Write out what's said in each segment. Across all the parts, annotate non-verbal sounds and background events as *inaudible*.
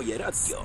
Radio.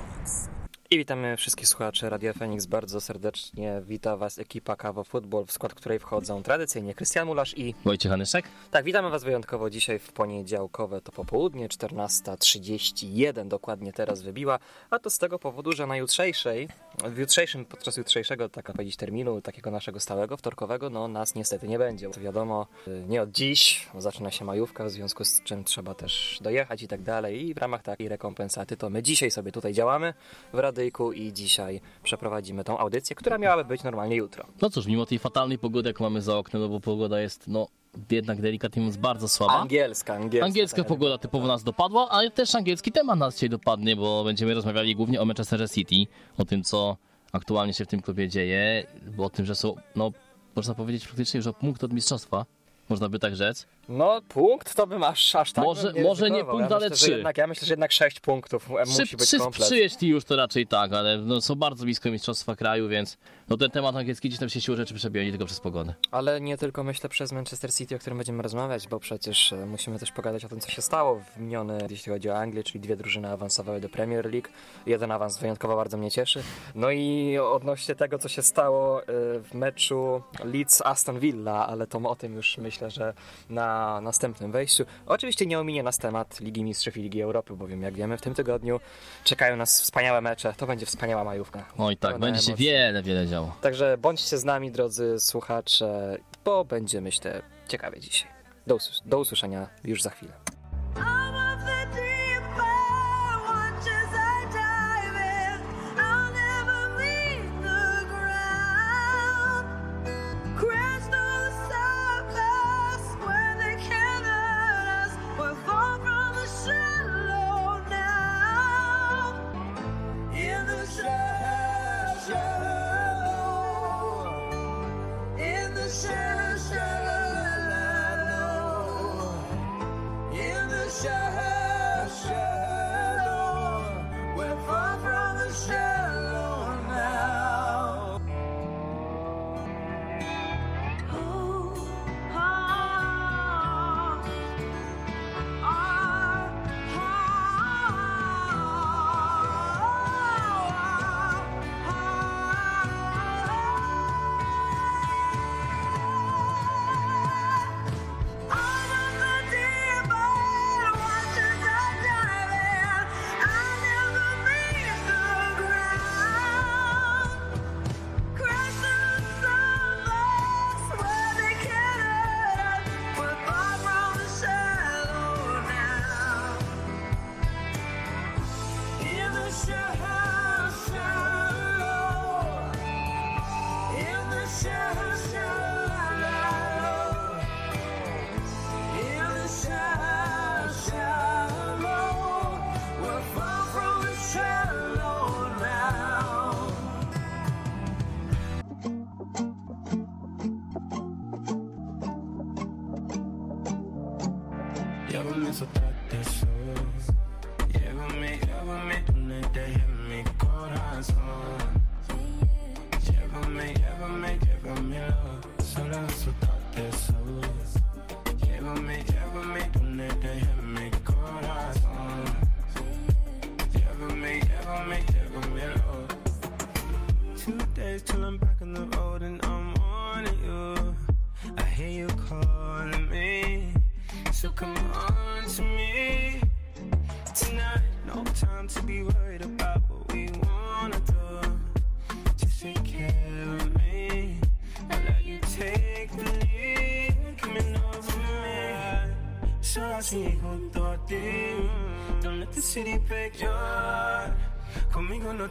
I witamy wszystkich słuchaczy Radia Fenix bardzo serdecznie. Wita Was ekipa Kawo Football, w skład której wchodzą tradycyjnie Krystian Mulasz i... Wojciech Anyszek? Tak, witamy Was wyjątkowo dzisiaj w poniedziałkowe to popołudnie, 14.31 dokładnie teraz wybiła, a to z tego powodu, że na jutrzejszej, w jutrzejszym, podczas jutrzejszego, tak powiedzieć, terminu takiego naszego stałego, wtorkowego, no nas niestety nie będzie. To wiadomo, y, nie od dziś, bo zaczyna się majówka, w związku z czym trzeba też dojechać i tak dalej i w ramach takiej rekompensaty to my dzisiaj sobie tutaj działamy w Radyjku i dzisiaj przeprowadzimy tą audycję, która miałaby być normalnie jutro. No cóż, mimo tej fatalnej pogody, jaką mamy za oknem, no bo pogoda jest, no, jednak delikatnie mówiąc, bardzo słaba. Angielska, angielska. Angielska taka pogoda typowo nas dopadła, ale też angielski temat nas dzisiaj dopadnie, bo będziemy rozmawiali głównie o Manchesterze City, o tym, co aktualnie się w tym klubie dzieje, bo o tym, że są, no, można powiedzieć praktycznie już o punkt od mistrzostwa, można by tak rzec. No, punkt to bym aż, aż tak Może- bym może nie punkt, ja ale myślę, że trzy. Jednak, ja myślę, że jednak 6 punktów e, musi Przy, być przy, komplet. przy jeśli już to raczej tak, ale no, są bardzo blisko mistrzostwa kraju, więc no, ten temat angielski gdzieś tam się siłą rzeczy przebija, nie tylko przez pogodę. Ale nie tylko myślę przez Manchester City, o którym będziemy rozmawiać, bo przecież e, musimy też pogadać o tym, co się stało w miniony, jeśli chodzi o Anglię, czyli dwie drużyny awansowały do Premier League. Jeden awans wyjątkowo bardzo mnie cieszy. No i odnośnie tego, co się stało e, w meczu Leeds-Aston Villa, ale to o tym już myślę, że na następnym wejściu. Oczywiście nie ominie nas temat Ligi Mistrzów i Ligi Europy, bowiem jak wiemy, w tym tygodniu czekają nas wspaniałe mecze. To będzie wspaniała majówka. Oj tak, będzie się wiele, wiele działo. Także bądźcie z nami, drodzy słuchacze, bo będzie, myślę, ciekawie dzisiaj. Do, usłys- do usłyszenia już za chwilę.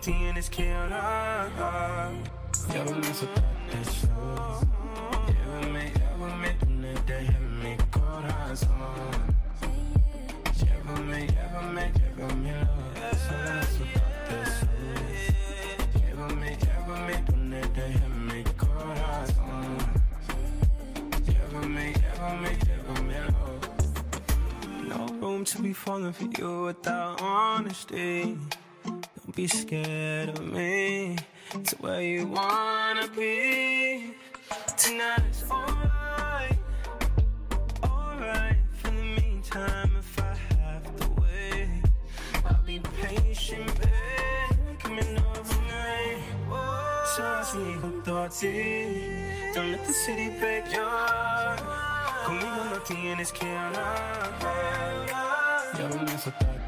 guilty it's killing killer. Y'all miss a Don't let the city break your. Conmigo no tienes que hablar. Llévame a soltarte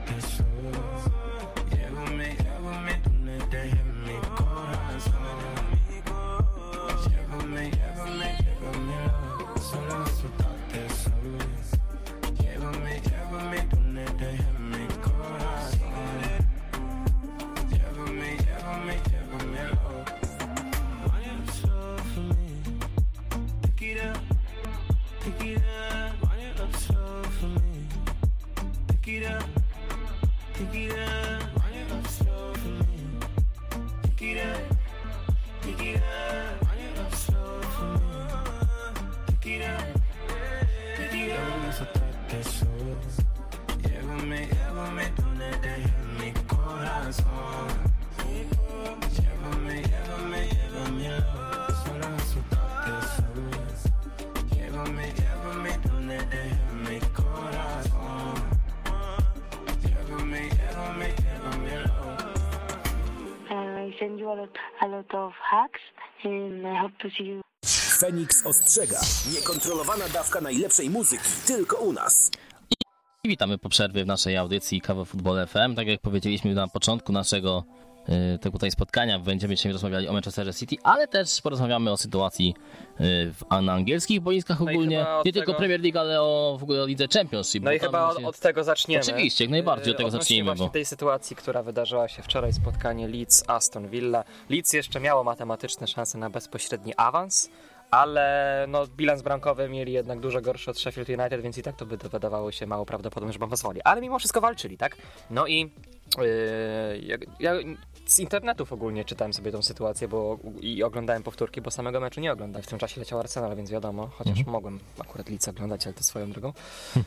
Ostrzega. Niekontrolowana dawka najlepszej muzyki tylko u nas. I witamy po przerwie w naszej audycji Kawa Futbol FM. Tak jak powiedzieliśmy na początku naszego y, tego tutaj spotkania, będziemy dzisiaj rozmawiali o Manchesterze City, ale też porozmawiamy o sytuacji y, w, na angielskich boiskach No ogólnie. od Nie tylko tego- Premier League, ale o w ogóle o lidze Championship. No i chyba od, właśnie- od tego zaczniemy. Oczywiście, jak najbardziej od tego Yy, odnośnie zacznijmy, właśnie bo- tej sytuacji, która wydarzyła się wczoraj, spotkanie Leeds-Aston Villa. Leeds jeszcze miało matematyczne szanse na bezpośredni awans, ale no, bilans bramkowy mieli jednak dużo gorszy od Sheffield United, więc i tak to by wydawało się mało prawdopodobne, że awansowali. Ale mimo wszystko walczyli, tak? No i yy, jak- ja z internetów ogólnie czytałem sobie tą sytuację bo, i oglądałem powtórki, bo samego meczu nie oglądałem. W tym czasie leciał Arsenal, więc wiadomo, chociaż mogłem akurat Leeds oglądać, ale to swoją drogą. Yy,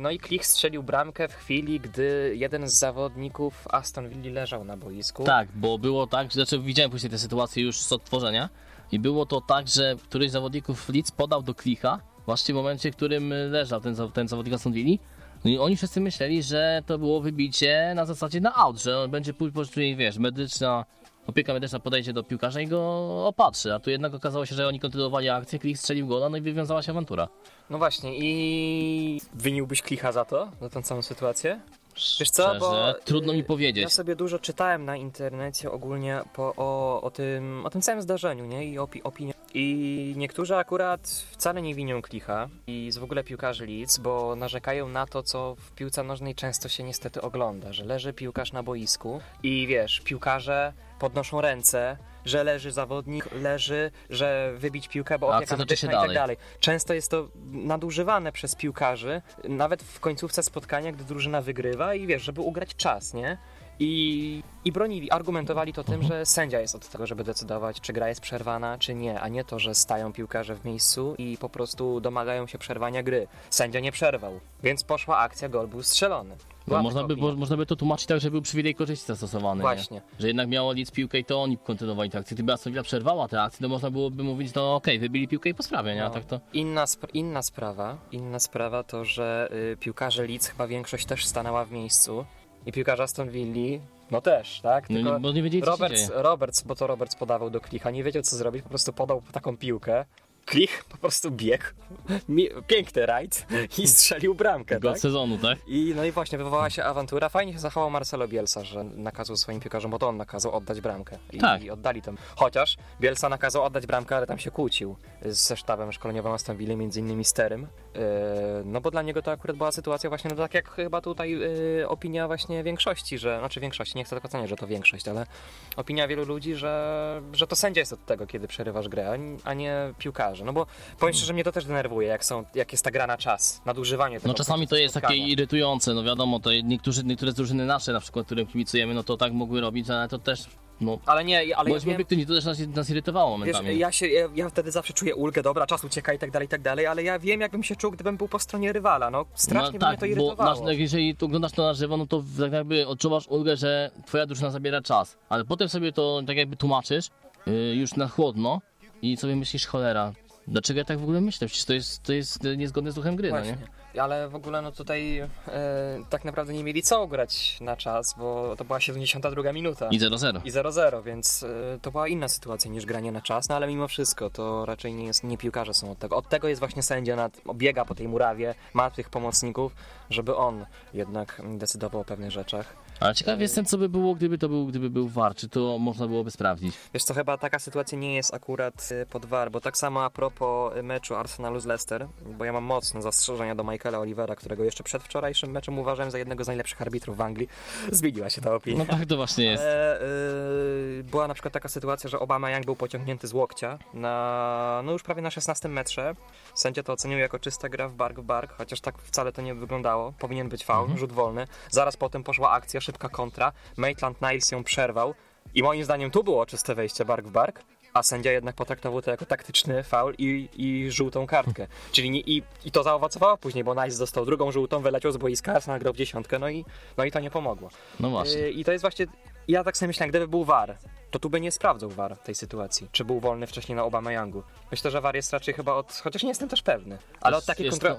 No i Klich strzelił bramkę w chwili, gdy jeden z zawodników Aston Villa leżał na boisku. Tak, bo było tak, znaczy widziałem później tę sytuację już z odtworzenia i było to tak, że któryś z zawodników Leeds podał do Klicha właśnie w momencie, w którym leżał ten, ten zawodnik Aston. No i oni wszyscy myśleli, że to było wybicie na zasadzie na out, że on będzie później, wiesz, medyczna, opieka medyczna podejdzie do piłkarza i go opatrzy, a tu jednak okazało się, że oni kontynuowali akcję, Klich strzelił gola, no i wywiązała się awantura. No właśnie, i winiłbyś Klicha za to, za tą całą sytuację? Wiesz co, bo trudno mi y, powiedzieć. Ja sobie dużo czytałem na internecie ogólnie po, o, o, tym, o tym całym zdarzeniu, nie? I opi. I niektórzy akurat wcale nie winią Klicha i z w ogóle piłkarzy Leeds, bo narzekają na to, co w piłce nożnej często się niestety ogląda, że leży piłkarz na boisku i wiesz, piłkarze podnoszą ręce, że leży zawodnik, leży, że wybić piłkę, bo opieka medyczna i tak dalej. dalej. Często jest to nadużywane przez piłkarzy, nawet w końcówce spotkania, gdy drużyna wygrywa i wiesz, żeby ugrać czas, nie? I, I bronili, argumentowali to tym, że sędzia jest od tego, żeby decydować, czy gra jest przerwana, czy nie, a nie to, że stają piłkarze w miejscu i po prostu domagają się przerwania gry. Sędzia nie przerwał, więc poszła akcja, gol był strzelony. Można, by, bo, można by to tłumaczyć tak, że był przywilej korzyści zastosowany. Właśnie. Nie? Że jednak miało Leeds piłkę i to oni kontynuowali tę akcję. Gdyby Aston Villa przerwała tę akcję, to można byłoby mówić, no okej, wybili piłkę i po sprawie, nie? No. tak to... Inna, spra- inna sprawa, inna sprawa to, że y, piłkarze Leeds chyba większość też stanęła w miejscu i piłkarze Aston Villa, no też, tak? No, Tylko nie- bo nie wiedzieli, Roberts. Roberts, bo to Roberts podawał do klicha, nie wiedział co zrobić, po prostu podał taką piłkę Klich po prostu biegł, piękny rajd i strzelił bramkę, Gol tak? sezonu, tak? I no i właśnie wywołała się awantura. Fajnie się zachował Marcelo Bielsa, że nakazał swoim piłkarzom, bo to on nakazał oddać bramkę. I, Tak. i oddali tam. Chociaż Bielsa nakazał oddać bramkę, ale tam się kłócił ze sztabem szkoleniowym Aston Villa, między innymi Sterym. Yy, no bo dla niego to akurat była sytuacja właśnie, no tak jak chyba tutaj yy, opinia właśnie większości, że, znaczy większości, nie chcę tak oceniać, że to większość, ale opinia wielu ludzi, że, że to sędzia jest od tego, kiedy przerywasz grę, a nie- a piłkarze. No bo powiem szczerze, mnie to też denerwuje, jak, są, jak jest ta gra na czas, nadużywanie tego No czasami to jest takie spotkania. irytujące, no wiadomo, to niektórzy, niektóre drużyny nasze, na przykład, którym kibicujemy, no to tak mogły robić, ale to też, no, Ale nie, ale ja wiem, to też nas, nas irytowało wiesz, ja, się, ja, ja wtedy zawsze czuję ulgę, dobra, czas ucieka i tak dalej, i tak dalej, ale ja wiem, jakbym się czuł, gdybym był po stronie rywala, no strasznie by no, mnie to bo irytowało. masz, jak jeżeli to oglądasz to na żywo, no to tak jakby odczuwasz ulgę, że twoja drużyna zabiera czas, ale potem sobie to tak jakby tłumaczysz yy, już na chłodno i sobie myślisz, cholera, dlaczego ja tak w ogóle myślę? Przecież to jest, to jest niezgodne z duchem gry, no Właśnie. nie? Ale w ogóle no tutaj e, tak naprawdę nie mieli co grać na czas, bo to była 72 minuta. I 0-0. I 0-0, więc e, to była inna sytuacja niż granie na czas, no ale mimo wszystko to raczej nie jest, nie piłkarze są od tego. Od tego jest właśnie sędzia, nad, biega po tej murawie, ma tych pomocników, żeby on jednak decydował o pewnych rzeczach. Ale ciekaw jestem, co by było, gdyby to był, gdyby był VAR, czy to można byłoby sprawdzić. Wiesz co, chyba taka sytuacja nie jest akurat y, pod war, bo tak samo a propos y, meczu Arsenalu z Leicester, bo ja mam mocne zastrzeżenia do Michaela Olivera, którego jeszcze przed wczorajszym meczem uważałem za jednego z najlepszych arbitrów w Anglii. *laughs* Zmieniła się ta opinia. No tak to właśnie jest. Ale, y, była na przykład taka sytuacja, że Obama Young był pociągnięty z łokcia na, no już prawie na 16 metrze. Sędzia to ocenił jako czysta gra w bark w bark, chociaż tak wcale to nie wyglądało. Powinien być faul, rzut wolny. Zaraz potem poszła akcja, szybka kontra. Maitland Niles ją przerwał i moim zdaniem tu było czyste wejście bark w bark. A sędzia jednak potraktował to jako taktyczny faul i, i żółtą kartkę. Czyli nie, i, i to zaowocowało później, bo Nice dostał drugą żółtą, wyleciał z boiska, Arsenal grał w dziesiątkę, no i, no i to nie pomogło. No właśnie. Yy, I to jest właśnie. Ja tak sobie myślałem, gdyby był VAR, to tu by nie sprawdzał VAR tej sytuacji. Czy był wolny wcześniej na Obama Youngu. Myślę, że VAR jest raczej chyba od. Chociaż nie jestem też pewny. Ale od takiej kontroli.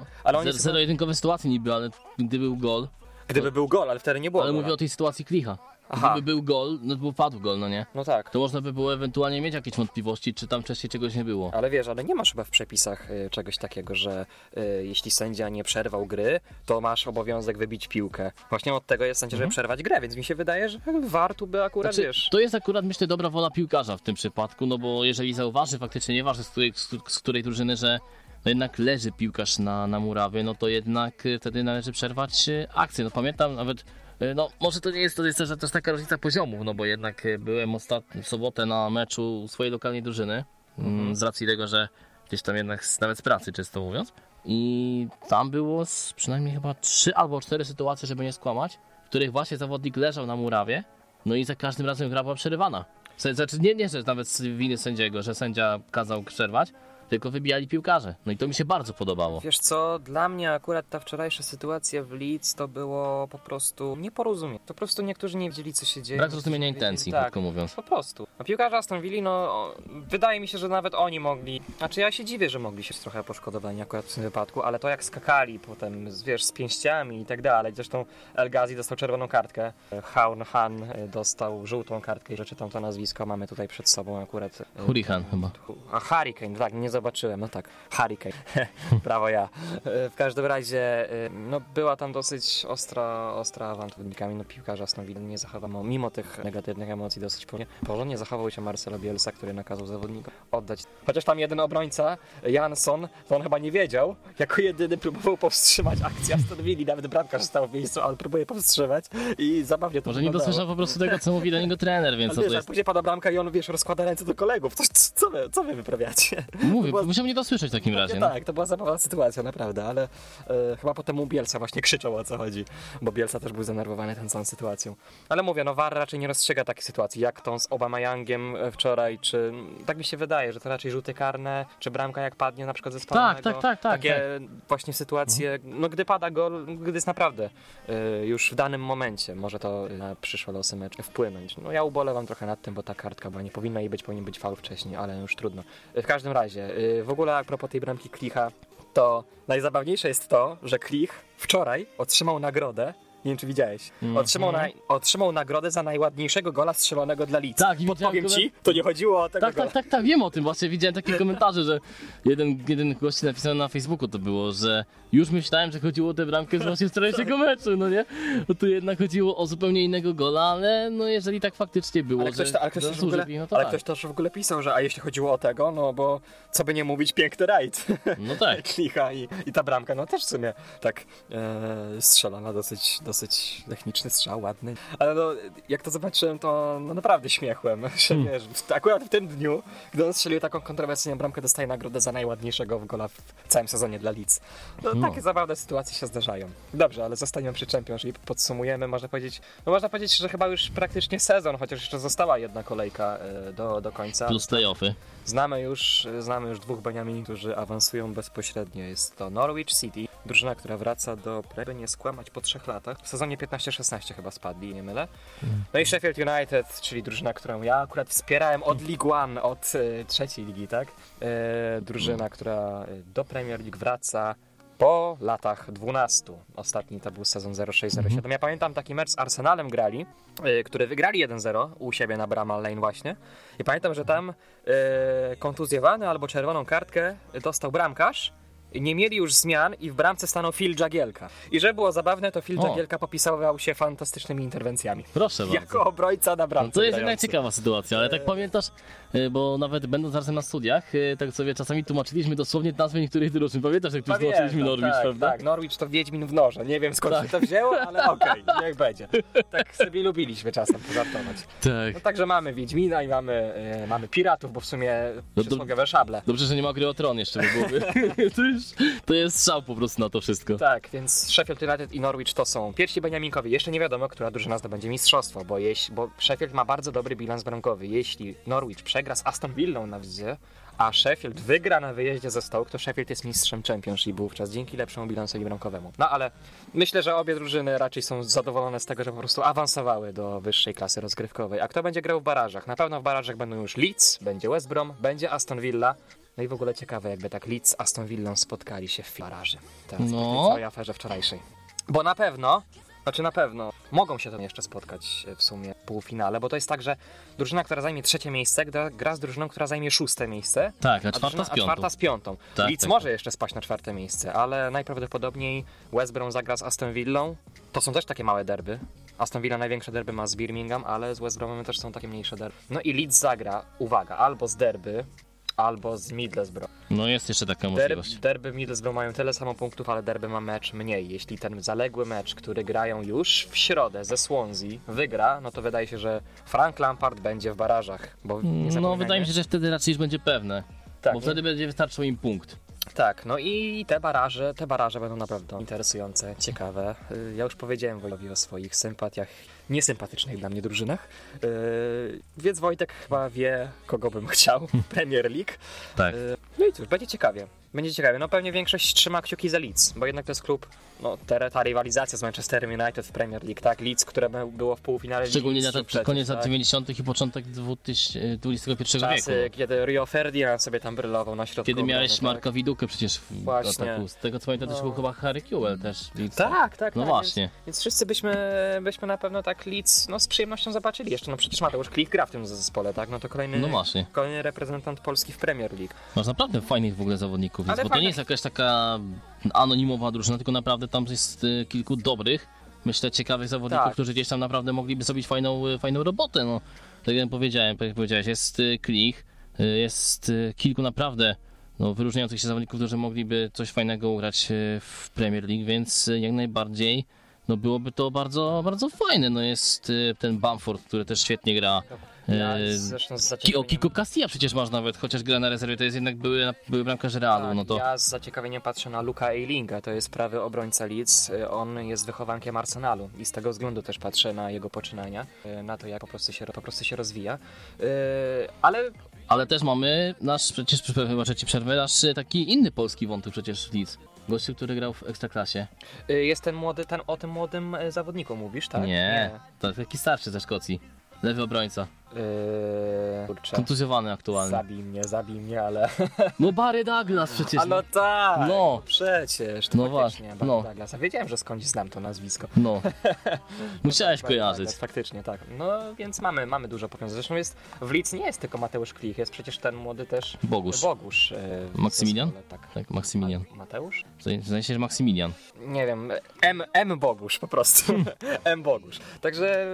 Zero-jedynkowe sytuacje niby, ale gdy był gol, Gdyby był gol, ale wtedy nie było. ale gola. mówię o tej sytuacji Klicha. Aha. Gdyby był gol, no to był padł gol, no nie? No tak. To można by było ewentualnie mieć jakieś wątpliwości, czy tam wcześniej czegoś nie było. Ale wiesz, ale nie masz chyba w przepisach y, czegoś takiego, że y, jeśli sędzia nie przerwał gry, to masz obowiązek wybić piłkę. Właśnie od tego jest sędzia, żeby przerwać grę, więc mi się wydaje, że VAR tu by akurat Znaczy, wiesz. to jest akurat, myślę, dobra wola piłkarza w tym przypadku, no bo jeżeli zauważy faktycznie, nieważne z której, z, z której drużyny, że no jednak leży piłkarz na, na murawie, no to jednak y, wtedy należy przerwać y, akcję. No pamiętam nawet, y, no może to nie jest, to jest też, też taka różnica poziomu, no bo jednak byłem ostatnio w sobotę na meczu swojej lokalnej drużyny, mm, z racji tego, że gdzieś tam jednak nawet z pracy, czysto mówiąc. I tam było przynajmniej chyba trzy albo cztery sytuacje, żeby nie skłamać, w których właśnie zawodnik leżał na murawie, no i za każdym razem gra była przerywana. Znaczy nie, nie, że nawet z winy sędziego, że sędzia kazał przerwać, tylko wybijali piłkarze. No i to mi się bardzo podobało. Wiesz co, dla mnie akurat ta wczorajsza sytuacja w Leeds to było po prostu nieporozumienie. Po prostu niektórzy nie wiedzieli, co się dzieje. Brak zrozumienia intencji, tak, krótko mówiąc. Po prostu. A piłkarze Aston Villa, no wydaje mi się, że nawet oni mogli. Znaczy ja się dziwię, że mogli się trochę poszkodowani akurat w tym wypadku, ale to jak skakali potem, wiesz, z pięściami i tak dalej. Zresztą El Ghazi dostał czerwoną kartkę. Haun Han y, dostał żółtą kartkę, że czytam to nazwisko, mamy tutaj przed sobą akurat. y, Hurricane chyba. a Hurricane, tak, nie zobaczyłem, no tak, Hurricane, *laughs* brawo ja. E, W każdym razie, e, no była tam dosyć ostra, ostra awanturnikami, no piłkarza Aston nie zachował, mimo tych negatywnych emocji dosyć porządnie, porządnie zachował się Marcelo Bielsa, który nakazał zawodnikom oddać. Chociaż tam jeden obrońca, Jansson, to on chyba nie wiedział, jako jedyny próbował powstrzymać akcję Aston Villa, nawet bramkarz stał w miejscu, ale próbuje powstrzymać i zabawnie to Może nie dosłyszał po prostu tego, co mówi do niego trener, więc Ale co wiesz, to jest... później pada bramka i on, wiesz, rozkłada ręce do kolegów. Co, co, wy, co wy wyprawiacie? Mówię, była- musiał mnie dosłyszeć w takim razie. No. tak, to była zabawna sytuacja, naprawdę, ale e, chyba potem mu Bielsa właśnie *laughs* krzyczał o co chodzi, bo Bielsa też był zdenerwowany tą całą sytuacją. Ale mówię, no VAR raczej nie rozstrzyga takiej sytuacji, jak tą z Obama Youngiem e, wczoraj, czy tak mi się wydaje, że to raczej rzuty karne, czy bramka jak padnie na przykład ze spalonego. tak, tak, tak, Takie właśnie sytuacje, no gdy pada gol, gdy jest naprawdę e, już w danym momencie może to na przyszłe losy meczu wpłynąć. No ja ubolewam trochę nad tym, bo ta kartka była nie powinna jej być, powinien być faul wcześniej, ale już trudno. W każdym razie, w ogóle a propos tej bramki Klicha, to najzabawniejsze jest to, że Klich wczoraj otrzymał nagrodę Nie wiem, czy widziałeś. Mhm. Otrzymał, na, otrzymał nagrodę za najładniejszego gola strzelonego dla Leeds. Tak, i Podpowiem widziałem ci, to nie chodziło o tego Tak, gola. tak, tak, tak, wiem o tym. Właśnie widziałem takie komentarze, że jeden, jeden gości napisał na Facebooku to było, że już myślałem, że chodziło o tę bramkę z właśnie wczorajszego meczu, no nie? No tu jednak chodziło o zupełnie innego gola, ale no jeżeli tak faktycznie było, Ale ktoś, że ale, ktoś też w zasłużył ogóle, no to ale tak. ktoś też w ogóle pisał, że a jeśli chodziło o tego, no bo co by nie mówić, piękny rajd. No tak. *laughs* Klicha i, i ta bramka, no też w sumie tak e, strzelana, dosyć, dosyć techniczny strzał, ładny. Ale no, jak to zobaczyłem, to no, naprawdę śmiechłem, *laughs* że Hmm. wiesz, akurat w tym dniu, gdy on strzelił taką kontrowersyjną bramkę, dostaje nagrodę za najładniejszego w gola w całym sezonie dla Leeds. No, No. takie zabawne sytuacje się zdarzają. Dobrze, ale zostaniemy przy Championship, podsumujemy, można powiedzieć, no można powiedzieć, że chyba już praktycznie sezon, chociaż jeszcze została jedna kolejka e, do, do końca. Plus playoffy. Znamy już, znamy już dwóch Beniamin, którzy awansują bezpośrednio. Jest to Norwich City, drużyna, która wraca do Preby, nie skłamać po trzech latach. W sezonie 15-16 chyba spadli, nie mylę. No i Sheffield United, czyli drużyna, którą ja akurat wspierałem od League One, od e, trzeciej ligi, tak? E, drużyna, która e, do Premier League wraca po latach 12. Ostatni to był sezon 06-07. Ja pamiętam taki mecz z Arsenalem grali, y, który wygrali 1-0 u siebie na Bramall Lane właśnie. I pamiętam, że tam y, kontuzjowany albo czerwoną kartkę dostał bramkarz. Nie mieli już zmian i w bramce stanął Phil Jagielka. I że było zabawne, to Phil O. Jagielka popisywał się fantastycznymi interwencjami. Proszę bardzo. Jako obrońca na bramce. No to jest jednak ciekawa sytuacja, ale tak pamiętasz, y, bo nawet będąc razem na studiach, y, tak sobie czasami tłumaczyliśmy dosłownie nazwy niektórych drużyn. Pamiętasz, jak Pamiętam, tłumaczyliśmy Norwich, tak, prawda? Tak, Norwich to Wiedźmin w noże. Nie wiem skąd Tak. się to wzięło, ale *laughs* okej, niech będzie. Tak sobie lubiliśmy czasem pożartować. Tak. No także mamy Wiedźmina i mamy, e, mamy piratów, bo w sumie No przysłowiowe szable. Dobrze, że nie ma gry o tron jeszcze, bo byłoby. *laughs* to, jest strzał po prostu na to wszystko. Tak, więc Sheffield United i Norwich to są pierwsi Beniaminkowie. Jeszcze nie wiadomo, która drużyna zdobędzie mistrzostwo, bo, bo Sheffield ma bardzo dobry bilans bramkowy. Jeśli Norwich przegra z Aston Villą na wizję, a Sheffield wygra na wyjeździe ze Stoke, to Sheffield jest mistrzem Championshipu wówczas dzięki lepszemu bilansowi bramkowemu. No ale myślę, że obie drużyny raczej są zadowolone z tego, że po prostu awansowały do wyższej klasy rozgrywkowej. A kto będzie grał w barażach? Na pewno w barażach będą już Leeds, będzie West Brom, będzie Aston Villa. No i w ogóle ciekawe, jakby tak Leeds z Aston Villą spotkali się w baraży. Teraz No. po tej całej aferze wczorajszej. Bo na pewno, znaczy na pewno, mogą się tam jeszcze spotkać e, w sumie w półfinale, bo to jest tak, że drużyna, która zajmie trzecie miejsce, gra, gra z drużyną, która zajmie szóste miejsce. Tak, a A, czwarta drużyna, z a piątą. czwarta z piątą. Tak, Leeds tak, może tak. jeszcze spaść na czwarte miejsce, ale najprawdopodobniej West Brom zagra z Aston Villą. To są też takie małe derby. Aston Villa największe derby ma z Birmingham, ale z West Bromem też są takie mniejsze derby. No i Leeds zagra, uwaga, albo z derby, albo z Middlesbrough. No jest jeszcze taka Derby, możliwość. derby Middlesbrough mają tyle samo punktów, ale derby ma mecz mniej. Jeśli ten zaległy mecz, który grają już w środę ze Swansea, wygra, no to wydaje się, że Frank Lampard będzie w barażach. Bo No wydaje mi się, że wtedy raczej już będzie pewne. Tak, bo nie? wtedy będzie wystarczył im punkt. Tak, no i te baraże, te baraże będą naprawdę interesujące, ciekawe. Y, Ja już powiedziałem Wojtowi o swoich sympatiach, niesympatycznych dla mnie drużynach, Y, więc Wojtek chyba wie, kogo bym *laughs* chciał, Premier League. Tak. Y, No i cóż, będzie ciekawie. Będzie ciekawie. No pewnie większość trzyma kciuki za Leeds, bo jednak to jest klub, no ta, ta rywalizacja z Manchesterem United w Premier League, tak? Leeds, które by- było w półfinale Szczególnie na ten przecież, koniec lat tak? 90. i początek 2000, XXI wieku. Czasy, no. kiedy Rio Ferdinand sobie tam brylował na środku Kiedy miałeś tak? Marka Widukę przecież w Właśnie. ataku. Z tego co pamiętam też No. był chyba Harry Kewell też. Leeds. Tak, tak, No tak. właśnie. Więc, więc wszyscy byśmy, byśmy na pewno tak Leeds no, z przyjemnością zobaczyli jeszcze. No przecież Mateusz Klich gra w tym zespole, tak? No to kolejny, No właśnie. kolejny reprezentant Polski w Premier League. Masz naprawdę fajnych w ogóle zawodników, Ale więc, bo to nie jest jakaś taka anonimowa drużyna, tylko naprawdę tam jest y, kilku dobrych, myślę, ciekawych zawodników, Tak. którzy gdzieś tam naprawdę mogliby zrobić fajną, y, fajną robotę. No, tak jak powiedziałem, tak jak powiedziałeś, jest y, Klich, jest kilku naprawdę no, wyróżniających się zawodników, którzy mogliby coś fajnego ugrać w Premier League, więc jak najbardziej no byłoby to bardzo, bardzo fajne. No jest ten Bamford, który też świetnie gra. Ja Y, zresztą z Ki- o zaciekawieniem... Kiko Castilla przecież masz nawet, chociaż gra na rezerwie, to jest jednak były, były bramkarz Realu, Tak, no to... Ja z zaciekawieniem patrzę na Luka Eilinga, to jest prawy obrońca Leeds. Y, On jest wychowankiem Arsenalu i z tego względu też patrzę na jego poczynania, y, na to jak po prostu się, po prostu się rozwija. Ale Ale też mamy nasz, przecież, wybaczę ci przerwę, nasz e, taki inny polski wątek przecież w Leeds. Gościu, który grał w Ekstraklasie. jest ten młody, ten o tym młodym y, zawodniku mówisz, tak? Nie, to taki starszy ze Szkocji. Lewy obrońca. Yy, kurczę. Kontuzjowany aktualnie. Zabij mnie, zabij mnie, ale... No Barry Douglas przecież. A no tak! No. Przecież, to No no właśnie, faktycznie, no. no. Douglas. A wiedziałem, że skądś znam to nazwisko. No. *laughs* Musiałeś Barry kojarzyć. Douglas, Faktycznie, tak. No więc mamy, mamy dużo powiązań. Zresztą jest, w Leeds nie jest tylko Mateusz Klich, jest przecież ten młody też... Bogusz. Bogusz. w Maksymilian? zespole, Tak. Tak, Maksymilian. Ma- Mateusz? W sensie, że Maksymilian. Nie wiem, M, M Bogusz po prostu. *laughs* M Bogusz. Także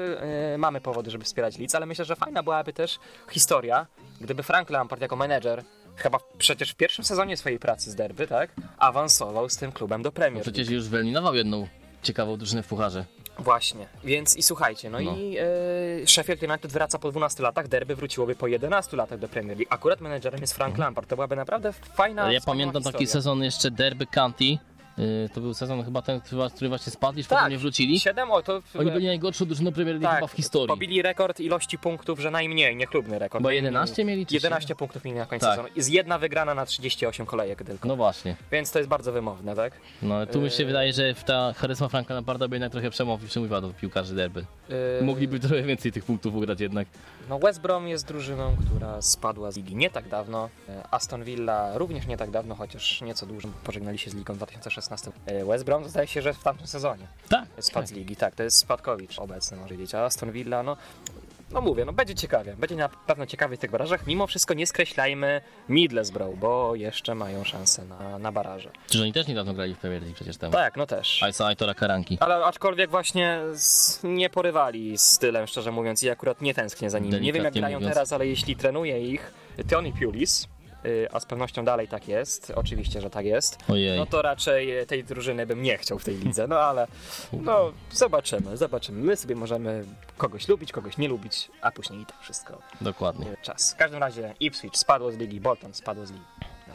e, mamy powody, żeby wspierać Leeds, ale myślę, że fajna byłaby też historia, gdyby Frank Lampard jako menedżer chyba przecież w pierwszym sezonie swojej pracy z derby, tak, awansował z tym klubem do Premier. Przecież już wyeliminował jedną ciekawą drużynę w pucharze. Właśnie, więc i słuchajcie, no, No. i e, Sheffield United wraca po 12 latach, derby wróciłoby po 11 latach do Premier League. Akurat menedżerem jest Frank Lampard, to byłaby naprawdę fajna Ale ja pamiętam taki historia. sezon jeszcze Derby County. Yy, to był sezon chyba ten, który właśnie spadli, już Tak, potem nie wrócili. 7, o to... Oni byli najgorszą drużyną Premier League chyba w historii. pobili rekord ilości punktów, że najmniej, niechlubny rekord. Bo Najmniej- 11 mieli, czy 11 punktów mieli na końcu Tak. sezonu. Jest jedna wygrana na 38 kolejek tylko. No właśnie. Więc to jest bardzo wymowne, tak? No tu mi się Yy. wydaje, że ta charyzma Franka Lamparda by jednak trochę przemówił, przemówiła do piłkarzy derby. Yy, Mogliby trochę więcej tych punktów ugrać jednak. No West Brom jest drużyną, która spadła z ligi nie tak dawno. E, Aston Villa również nie tak dawno, chociaż nieco dłużej. Pożegnali się z ligą w 2016. E, West Brom zdaje się, że w tamtym sezonie Tak. spadł z ligi. Tak, to jest spadkowicz obecny, może powiedzieć. A Aston Villa, no... No mówię, no będzie ciekawie. Będzie na pewno ciekawie w tych barażach. Mimo wszystko nie skreślajmy Middlesbrough, bo jeszcze mają szansę na, na baraże. Czyż oni też niedawno grali w Premier League przecież tam. Tak, no też. Ajsa Aitora Karanki. Ale aczkolwiek właśnie z, nie porywali stylem, szczerze mówiąc, i akurat nie tęsknię za nimi. Nie wiem jak Delikatnie grają mówiąc. teraz, ale jeśli trenuje ich Tony Pulis, a z pewnością dalej tak jest, oczywiście, że tak jest, Ojej. no to raczej tej drużyny bym nie chciał w tej lidze, no ale no zobaczymy, zobaczymy. My sobie możemy kogoś lubić, kogoś nie lubić, a później i tak wszystko Dokładnie. y, czas. W każdym razie Ipswich spadło z ligi, Bolton spadło z ligi.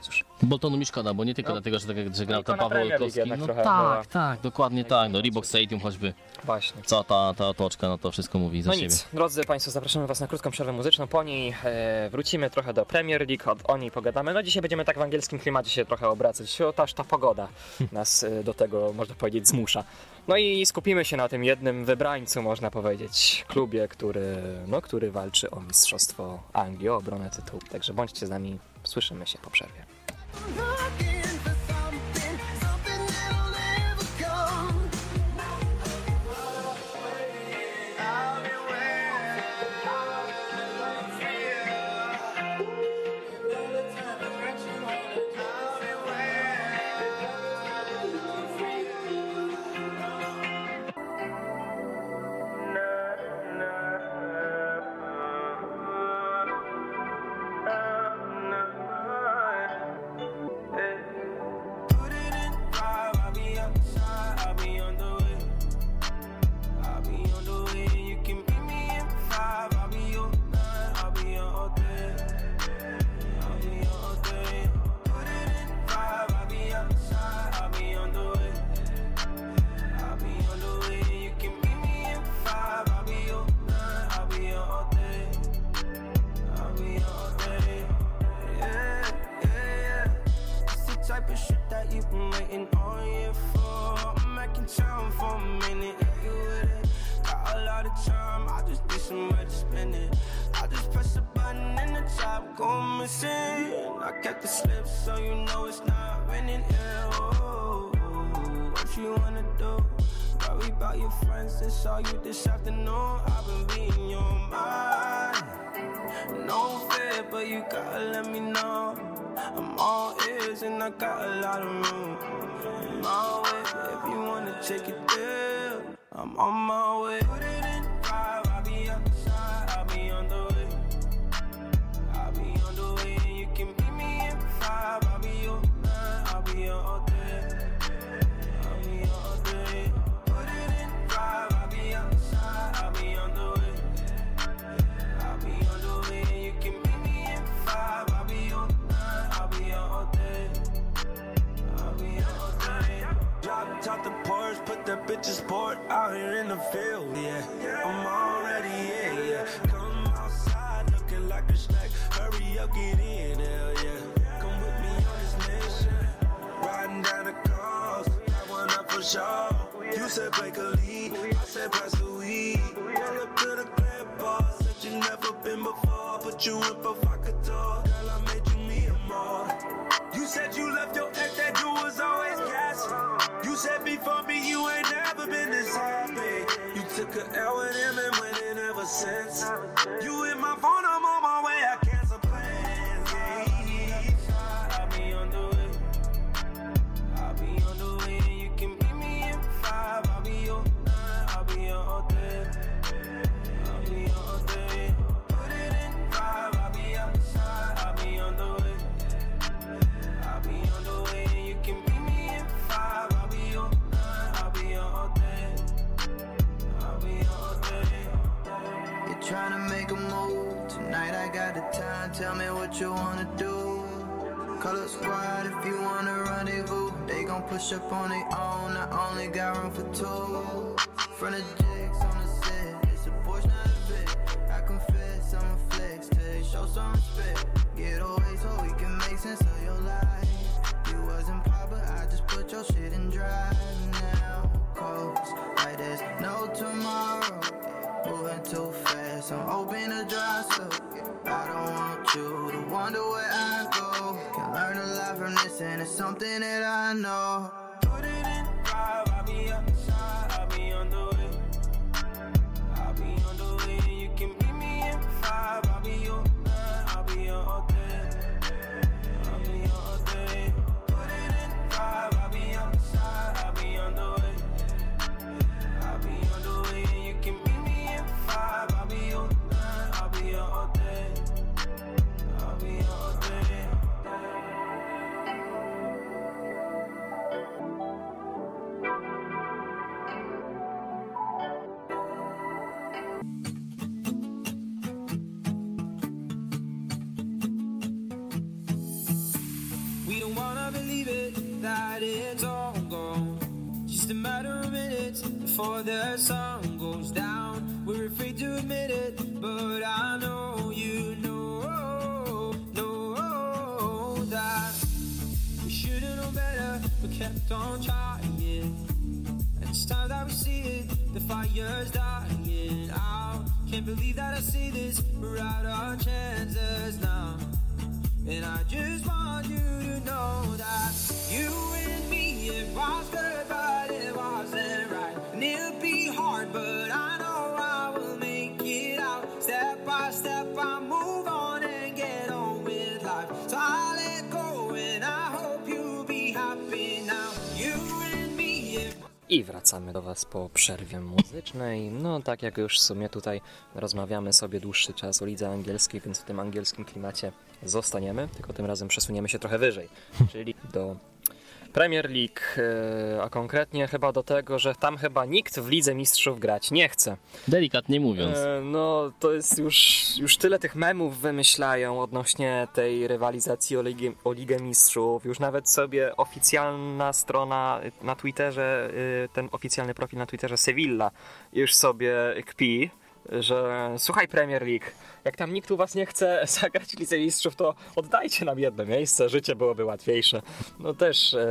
No cóż, Boltonu mi szkoda, bo nie tylko No, dlatego, że, tak, jak- że grał tylko tam na Paweł Olkowski. No tak, była- tak, dokładnie tak. No Reebok Stadium choćby. właśnie. Cała ta, ta otoczka, no to wszystko mówi za No siebie. nic, drodzy Państwo, zapraszamy Was na krótką przerwę muzyczną. Po niej e, wrócimy trochę do Premier League, od, o niej pogadamy. No dzisiaj będziemy tak w angielskim klimacie się trochę obracać. O, aż ta pogoda *laughs* nas e, do tego, można powiedzieć, zmusza. No i skupimy się na tym jednym wybrańcu, można powiedzieć, klubie, który, no, który walczy o Mistrzostwo Anglii, o obronę tytułu. Także bądźcie z nami, słyszymy się po przerwie. Looking all you this afternoon. I've been reading your mind. No fear, but you gotta let me know. I'm all ears and I got a lot of room. I'm way, if you wanna take it there, I'm on my way. That bitch's out here in the field. Yeah, I'm already in. Yeah, come outside looking like a snack. Hurry up, get in. Hell yeah, come with me on this mission. Riding down the coast, that one up for sure. You said break a lead, I said pass the weed. Pull up to the bar, said you never been before. Put you in. Girl, I made You said you left your ex, that dude was always gassing. You said before me, you ain't never been this happy. You took a L with him and went in ever since. You hit my phone, I'm on my way, I cancel you wanna do. Call up squad if you wanna rendezvous. They gon' push up on their own. I only got room for two. Front of jigs on the set. It's a Porsche, not a bit. I confess, I'm a flex. They show some respect. Get away so we can make sense of your life. You wasn't but I just put your shit in drive now. Coast like there's no tomorrow. Moving too fast, I'm hoping to dry you to wonder where I go. Can learn a lot from this, and it's something that I know. Before the sun goes down. We're afraid to admit it, but I know you know, know that we should've known better, but kept on trying. And it's time that we see it, the fire's dying out. Can't believe that I see this, we're out our chances now. And I just want you to know that you and I wracamy do Was po przerwie muzycznej. No, tak jak już w sumie tutaj rozmawiamy sobie dłuższy czas o lidze angielskiej, więc w tym angielskim klimacie zostaniemy, tylko tym razem przesuniemy się trochę wyżej, *laughs* czyli do Premier League, e, a konkretnie chyba do tego, że tam chyba nikt w Lidze Mistrzów grać nie chce. Delikatnie mówiąc. E, No, to jest już, już tyle tych memów wymyślają odnośnie tej rywalizacji o Ligę, o Ligę Mistrzów. Już nawet sobie oficjalna strona na Twitterze, y, ten oficjalny profil na Twitterze Sevilla już sobie kpi, że słuchaj Premier League, jak tam nikt u was nie chce *laughs* zagrać Lidze Mistrzów, to oddajcie nam jedno miejsce, życie byłoby łatwiejsze. No też, e,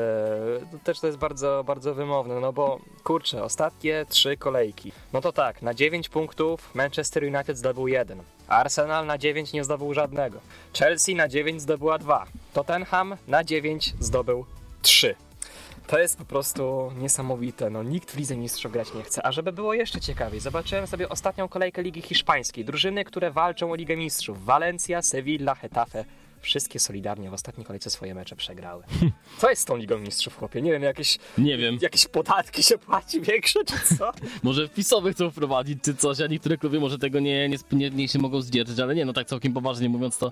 no też to jest bardzo, bardzo wymowne, no bo kurczę, ostatnie trzy kolejki. No to tak, na 9 punktów Manchester United zdobył jeden. Arsenal na 9 nie zdobył żadnego. Chelsea na 9 zdobyła 2. Tottenham na 9 zdobył 3. To jest po prostu niesamowite. No, nikt w Lidze Mistrzów grać nie chce. A żeby było jeszcze ciekawiej, zobaczyłem sobie ostatnią kolejkę Ligi Hiszpańskiej. Drużyny, które walczą o Ligę Mistrzów. Valencia, Sevilla, Getafe. Wszystkie solidarnie w ostatniej kolejce swoje mecze przegrały. *laughs* Co jest z tą Ligą Mistrzów, chłopie? Nie wiem, jakieś, Nie wiem. jakieś podatki się płaci większe, czy co? *laughs* Może wpisowych chcą wprowadzić czy coś, a niektóre kluby może tego nie, nie, nie, nie się mogą zdzierżyć, ale nie, no tak całkiem poważnie mówiąc to,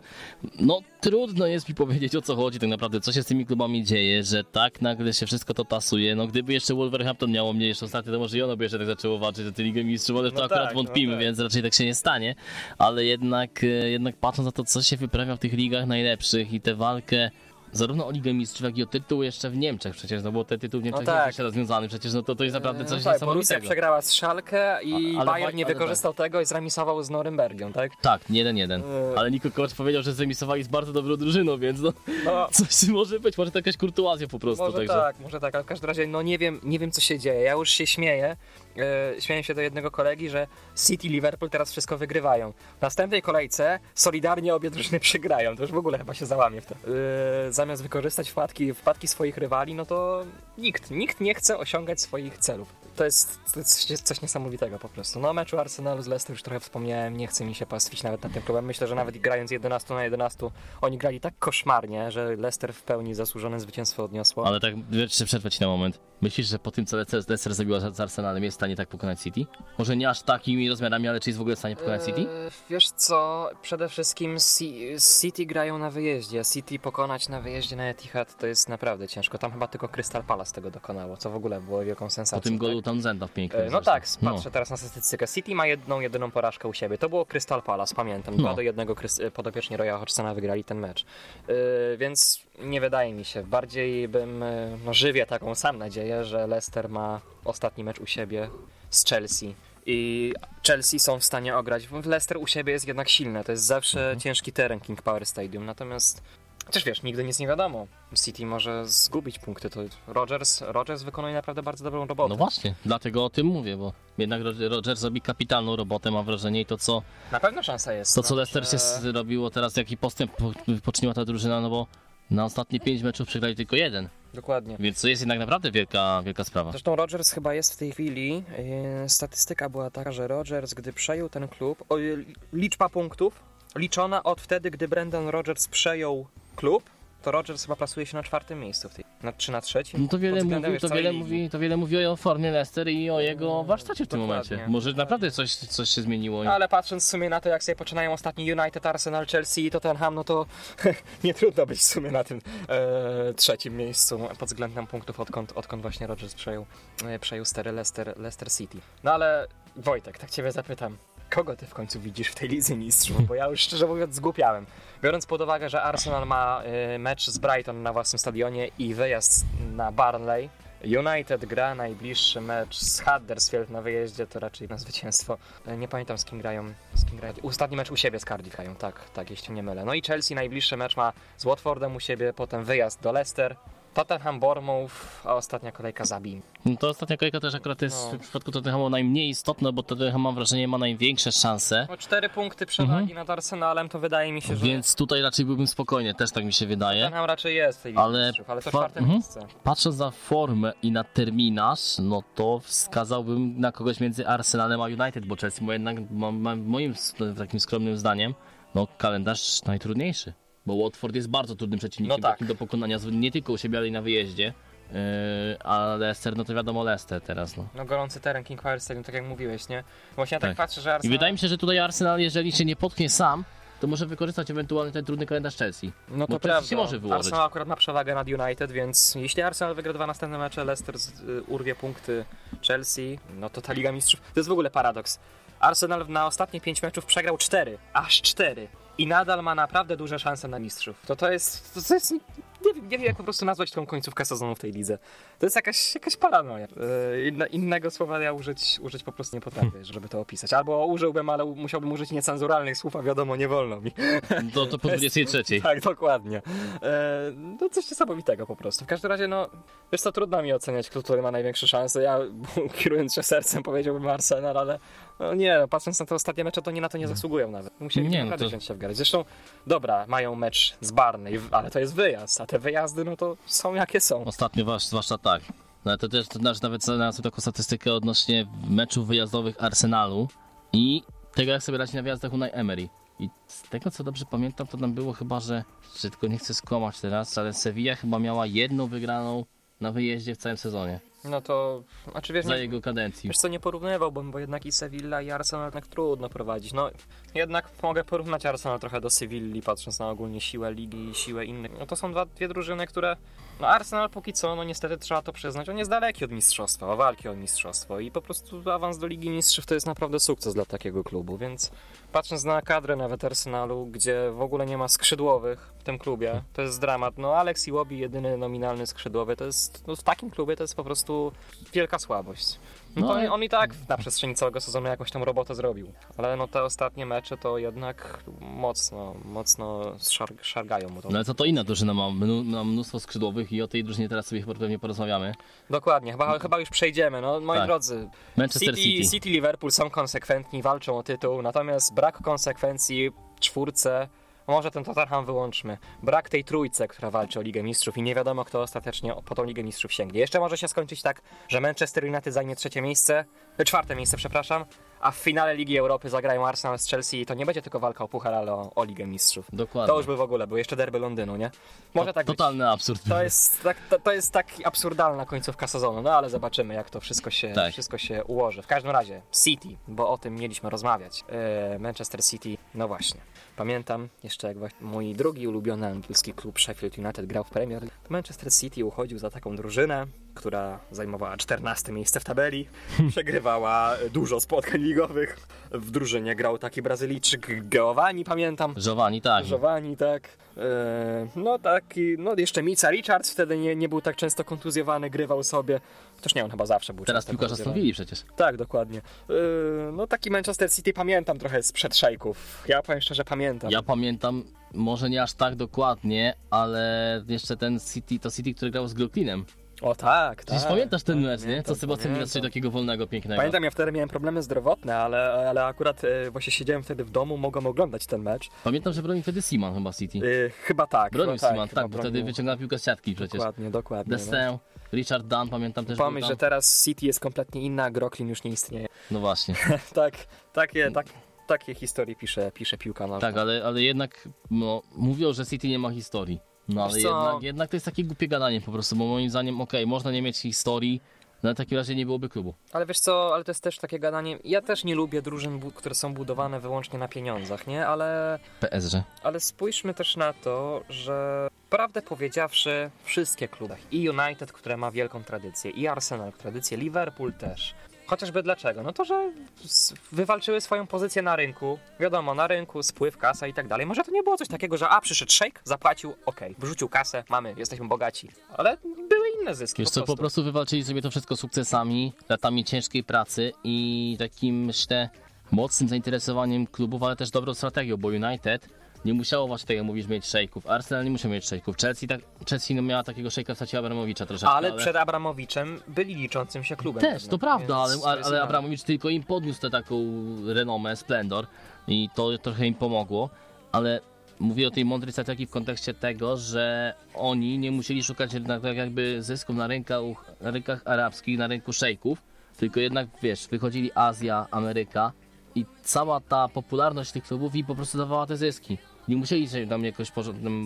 no trudno jest mi powiedzieć o co chodzi tak naprawdę, co się z tymi klubami dzieje, że tak nagle się wszystko to tasuje, no gdyby jeszcze Wolverhampton miało mniejsze ostatnio, to może i ono by jeszcze tak zaczęło walczyć o tę Ligę Mistrzów, ale w to No akurat tak, no wątpimy, tak. więc raczej tak się nie stanie, ale jednak, e, jednak patrząc na to, co się wyprawia w tych ligach najlepszych i tę walkę zarówno o Ligę Mistrzów, jak i o tytuł jeszcze w Niemczech przecież, no bo ten tytuł w Niemczech tak. jest rozwiązany, przecież no to, to jest naprawdę coś no tak, niesamowitego. przegrała z Schalke i A- Bayern nie wykorzystał tego i zremisował z Norymbergiem, tak? Tak, nie jeden jeden. Yy. Ale Niko Kovac powiedział, że zremisowali z bardzo dobrą drużyną, więc no, No, *laughs* coś może być, może to jakaś kurtuazja po prostu. Może także. tak, może tak, ale w każdym razie no nie wiem, nie wiem co się dzieje. Ja już się śmieję. E, śmieję się do jednego kolegi, że City i Liverpool teraz wszystko wygrywają. W następnej kolejce solidarnie obie drużyny *laughs* przegrają. To już w ogóle chyba się załamie w to. E, zamiast wykorzystać wpadki, wpadki swoich rywali, no to nikt, nikt nie chce osiągać swoich celów. To jest, to jest coś, niesamowitego po prostu. No meczu Arsenalu z Leicester już trochę wspomniałem, nie chcę mi się pastwić nawet nad tym klubem. Myślę, że nawet grając 11 na 11 oni grali tak koszmarnie, że Leicester w pełni zasłużone zwycięstwo odniosło. Ale tak, jeszcze przerwę ci na moment. Myślisz, że po tym, co Leicester, zrobiła z Arsenalem, jest w stanie tak pokonać City? Może nie aż takimi rozmiarami, ale czy jest w ogóle w stanie pokonać City? Eee, Wiesz co, przede wszystkim Ci- City grają na wyjeździe. City pokonać na wyjeździe na Etihad to jest naprawdę ciężko. Tam chyba tylko Crystal Palace tego dokonało, co w ogóle było wielką sensacją. Po tym golu tak? Townsenda w pięknym. E, No zresztą. tak, patrzę teraz na statystykę. City ma jedną, jedyną porażkę u siebie. To było Crystal Palace, pamiętam. No. 2 do 1 Krys- e, podopieczni Roya Hodgsona wygrali ten mecz. E, więc nie wydaje mi się. Bardziej bym, no żywię taką sam nadzieję, że Leicester ma ostatni mecz u siebie z Chelsea. I Chelsea są w stanie ograć. Leicester u siebie jest jednak silne. To jest zawsze Mhm. ciężki teren King Power Stadium. Natomiast Chociaż wiesz, nigdy nic nie wiadomo. City może zgubić punkty. To Rodgers, Rodgers wykonuje naprawdę bardzo dobrą robotę. No właśnie, dlatego o tym mówię, bo jednak Rodgers robi kapitalną robotę, mam wrażenie, i to co, Na pewno szansa jest. to, co Leicester się zrobiło teraz, jaki postęp po- poczyniła ta drużyna, no bo na ostatnie pięć meczów przegrali tylko jeden, Dokładnie. więc to jest jednak naprawdę wielka, wielka sprawa. Zresztą Rodgers chyba jest w tej chwili. e, Statystyka była taka, że Rodgers, gdy przejął ten klub, o, e, liczba punktów liczona od wtedy, gdy Brendan Rodgers przejął klub, to Rodgers chyba plasuje się na czwartym miejscu w tej, na, czy na trzecim. No to wiele, mówi, wiesz, to, wiele ligi. mówi, to wiele mówi o formie Leicester i o jego warsztacie w tym Dokładnie. momencie. Może naprawdę coś, coś się zmieniło. Ale patrząc w sumie na to, jak sobie poczynają ostatni United, Arsenal, Chelsea i Tottenham, no to *laughs* nie trudno być w sumie na tym e, trzecim miejscu pod względem punktów, odkąd, odkąd właśnie Rodgers przejął, e, przejął stery Leicester, Leicester City. No ale Wojtek, tak ciebie zapytam, kogo ty w końcu widzisz w tej Lidze Mistrzów? Bo ja już szczerze mówiąc zgłupiałem. Biorąc pod uwagę, że Arsenal ma e, mecz z Brighton na własnym stadionie i wyjazd na Barnley, United gra najbliższy mecz z Huddersfield na wyjeździe, to raczej na zwycięstwo. E, Nie pamiętam z kim grają. Z kim grają. Ostatni mecz u siebie z Cardiff grają, tak, tak, jeśli nie mylę. No i Chelsea najbliższy mecz ma z Watfordem u siebie, potem wyjazd do Leicester, Tottenham, Bournemouth, a ostatnia kolejka zabij. No to ostatnia kolejka też akurat jest No. w przypadku Tottenhamu najmniej istotna, bo Tottenham mam wrażenie ma największe szanse. O cztery punkty przewagi nad Arsenalem, to wydaje mi się, że Mhm. Więc tutaj raczej byłbym spokojny, też tak mi się wydaje. Tottenham raczej jest tej Ale Mistrzów, ale to czwarte mhm. miejsce. Patrząc na formę i na terminarz, no to wskazałbym na kogoś między Arsenalem a United, bo Chelsea ma jednak, ma, ma, moim takim skromnym zdaniem, no kalendarz najtrudniejszy. Bo Watford jest bardzo trudnym przeciwnikiem No tak. do pokonania, nie tylko u siebie, ale i na wyjeździe. Yy, a Leicester, no to wiadomo Leicester teraz, no. No gorący teren King Power Stadium, tak jak mówiłeś, nie? Właśnie ja tak, Tak. patrzę, że I Arsenal... wydaje mi się, że tutaj Arsenal, jeżeli się nie potknie sam, to może wykorzystać ewentualnie ten trudny kalendarz Chelsea. No to Bo Chelsea prawda. się może wyłożyć. Arsenal akurat ma przewagę nad United, więc jeśli Arsenal wygra dwa następne mecze, Leicester z, y, urwie punkty Chelsea, no to ta Liga Mistrzów... To jest w ogóle paradoks. Arsenal na ostatnie pięć meczów przegrał cztery, aż cztery. I nadal ma naprawdę duże szanse na mistrzów. To to jest... To, jest nie, wiem, nie wiem, jak po prostu nazwać tą końcówkę sezonu w tej lidze. To jest jakaś, jakaś paranoja. Yy, inne, innego słowa ja użyć, użyć po prostu nie potrafię, żeby to opisać. Albo użyłbym, ale musiałbym użyć niecenzuralnych słów, a wiadomo, nie wolno mi. To, *laughs* to po 23. Tak, dokładnie. E, no coś niesamowitego po prostu. W każdym razie, no, wiesz co, trudno mi oceniać, kto tutaj ma największe szanse. Ja, *laughs* kierując się sercem, powiedziałbym Arsenal, ale no nie, no, patrząc na te ostatnie mecze, to nie na to nie zasługują nawet. Musieli Nie, nie, no to- wziąć się w. Zresztą, dobra, mają mecz z Barney, ale to jest wyjazd, a te wyjazdy, no to są jakie są. Ostatnio zwłaszcza tak. No, to też to znaczy nawet znalazłem taką statystykę odnośnie meczów wyjazdowych Arsenalu i tego jak sobie radzi na wyjazdach Unai Emery. I z tego co dobrze pamiętam, to tam było chyba, że, że tylko nie chcę skłamać teraz, ale Sevilla chyba miała jedną wygraną na wyjeździe w całym sezonie. No to, znaczy wiesz, za nie, jego kadencji. wiesz co, nie porównywałbym, bo jednak i Sevilla i Arsenal jednak trudno prowadzić. No jednak mogę porównać Arsenal trochę do Sewilli, patrząc na ogólnie siłę ligi i siłę innych. No to są dwa, dwie drużyny, które, no Arsenal póki co, no niestety trzeba to przyznać, on jest daleki od mistrzostwa, o walki o mistrzostwo i po prostu awans do Ligi Mistrzów to jest naprawdę sukces dla takiego klubu, więc patrząc na kadrę nawet Arsenalu, gdzie w ogóle nie ma skrzydłowych tym klubie, to jest dramat. No Alex Iwobi, jedyny nominalny skrzydłowy, to jest, no w takim klubie to jest po prostu wielka słabość. No, No, to ale- on i tak na przestrzeni całego sezonu jakąś tam robotę zrobił, ale no te ostatnie mecze to jednak mocno, mocno szarg, szargają mu to. No ale co to inna drużyna ma, ma mnóstwo skrzydłowych i o tej drużynie teraz sobie chyba pewnie porozmawiamy. Dokładnie, chyba, chyba już przejdziemy. No, moi Tak. drodzy, Manchester City, City. City, Liverpool są konsekwentni, walczą o tytuł, natomiast brak konsekwencji w może ten Tottenham wyłączmy, brak tej trójce, która walczy o Ligę Mistrzów i nie wiadomo, kto ostatecznie po tą Ligę Mistrzów sięgnie. Jeszcze może się skończyć tak, że Manchester United zajmie trzecie miejsce, e, czwarte miejsce, przepraszam, a w finale Ligi Europy zagrają Arsenal z Chelsea i to nie będzie tylko walka o puchar, ale o, o Ligę Mistrzów. Dokładnie. To już by w ogóle był, jeszcze derby Londynu, nie? Może tak być. Totalny absurd. To jest, tak, to, to jest tak absurdalna końcówka sezonu, no ale zobaczymy, jak to wszystko się, Tak. wszystko się ułoży. W każdym razie, City, bo o tym mieliśmy rozmawiać. E, Manchester City, no właśnie. Pamiętam jeszcze, jak właśnie mój drugi ulubiony angielski klub Sheffield United grał w Premier League. Manchester City uchodził za taką drużynę, która zajmowała 14 miejsce w tabeli, *laughs* przegrywała dużo spotkań ligowych. W drużynie grał taki Brazylijczyk Geowani, pamiętam. Giovanni, tak. Żowani, tak. E, no taki, no jeszcze Mica Richards wtedy nie, nie był tak często kontuzjowany, grywał sobie. Chociaż nie, on chyba zawsze był Teraz piłkarza Villa przecież. Tak, dokładnie. E, no taki Manchester City pamiętam trochę sprzed szejków. Ja powiem szczerze, pamiętam. Ja pamiętam, może nie aż tak dokładnie, ale jeszcze ten City, to City, który grał z Groklinem. O tak, Przecież tak. pamiętasz ten tak, mecz, nie? Co Sebastian Miller pamiętam. takiego wolnego, pięknego. Pamiętam, ja wtedy miałem problemy zdrowotne, ale, ale akurat e, właśnie siedziałem wtedy w domu, mogłem oglądać ten mecz. Pamiętam, że bronił wtedy Seaman chyba City. E, chyba tak. Bronił chyba Seaman, chyba tak, bo wtedy bronił. wyciągał piłkę z siatki przecież. Dokładnie, dokładnie. no. Destin, Richard Dunn, pamiętam też Pomyśl, że teraz City jest kompletnie inna, a Groklin już nie istnieje. No właśnie. *laughs* tak, takie, tak, takie historie pisze, pisze piłka nożna. Tak, ale, ale jednak no, mówią, że City nie ma historii. No ale jednak, jednak to jest takie głupie gadanie po prostu, bo moim zdaniem, okej, można nie mieć historii, no w takim razie nie byłoby klubu. Ale wiesz co, ale to jest też takie gadanie. Ja też nie lubię drużyn, które są budowane wyłącznie na pieniądzach, nie? Ale, PSG. ale spójrzmy też na to, że prawdę powiedziawszy, wszystkie kluby, i United, które ma wielką tradycję, i Arsenal, tradycję, Liverpool też. Chociażby dlaczego? No to, że wywalczyły swoją pozycję na rynku. Wiadomo, na rynku, spływ, kasa i tak dalej. Może to nie było coś takiego, że a, przyszedł szejk, zapłacił, okej, wrzucił kasę, mamy, jesteśmy bogaci. Ale były inne zyski Wiesz co, po prostu wywalczyli sobie to wszystko sukcesami, latami ciężkiej pracy i takim, myślę, mocnym zainteresowaniem klubów, ale też dobrą strategią, bo United nie musiało właśnie, tak jak mówisz, mieć szejków. Arsenal nie musiał mieć szejków. Chelsea, tak, Chelsea no, miała takiego szejka w stacie Abramowicza troszeczkę, Ale przed Abramowiczem byli liczącym się klubem. Też, pewnym, to prawda, więc ale, ale, ale Abramowicz tylko im podniósł tę taką renomę, splendor i to trochę im pomogło, ale mówię o tej mądrej strategii w kontekście tego, że oni nie musieli szukać jednak tak jakby zysków na rynkach, na rynkach arabskich, na rynku szejków, tylko jednak, wiesz, wychodzili Azja, Ameryka i cała ta popularność tych klubów im po prostu dawała te zyski. Nie musieli się tam jakoś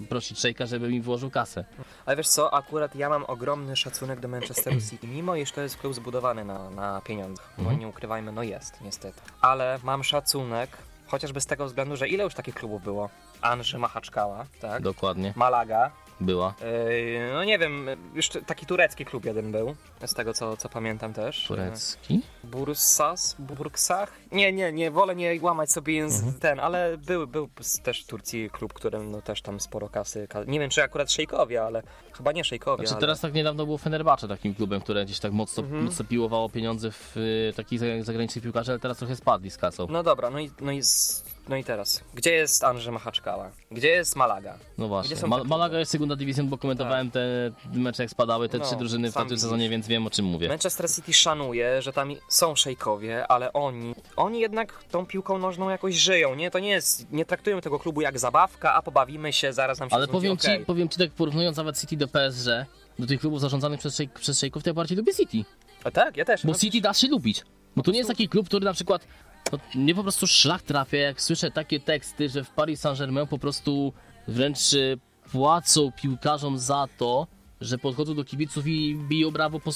prosić szejka, żeby im włożył kasę. Ale wiesz co, akurat ja mam ogromny szacunek do Manchesteru *clears throat* City, mimo iż to jest klub zbudowany na, na pieniądzach. Bo nie ukrywajmy, no jest, niestety. Ale mam szacunek, chociażby z tego względu, że ile już takich klubów było? Anży Machaczkała, tak? Dokładnie, Malaga. Była. Yy, no nie wiem, już taki turecki klub jeden był, z tego co, co pamiętam też. Turecki? Bursas, Burksach? Nie, nie, nie, wolę nie łamać sobie język ten, ale był, był też w Turcji klub, którym no też tam sporo kasy. ka- Nie wiem, czy akurat szejkowie, ale chyba nie szejkowie. Znaczy ale... teraz tak niedawno było Fenerbahce takim klubem, które gdzieś tak mocno, Mhm. mocno piłowało pieniądze w y, takich zagra- zagranicznych piłkarzy, ale teraz trochę spadli z kasą. No, No dobra, no i, no i, z- no i teraz. Gdzie jest Andrzej Machaczkała? Gdzie jest Malaga? No właśnie. Ma- te Malaga jest segunda division, bo komentowałem te mecze jak spadały, te No, trzy drużyny w sam tamtym widzisz. sezonie, więc wiem o czym mówię. Manchester City szanuje, że tam są szejkowie, ale oni, oni jednak tą piłką nożną jakoś żyją, nie? To nie jest, nie traktują tego klubu jak zabawka, a pobawimy się, zaraz nam się Ale znudzi, powiem okej. ci, powiem ci tak porównując nawet City do PSG, do tych klubów zarządzanych przez, szejk, przez szejków, to ja bardziej lubię City. A tak, ja też. Bo no, City da się lubić. Bo to nie jest taki klub, który na przykład. No, mnie po prostu szlak trafia, jak słyszę takie teksty, że w Paris Saint-Germain po prostu wręcz y, płacą piłkarzom za to, że podchodzą do kibiców i biją brawo po,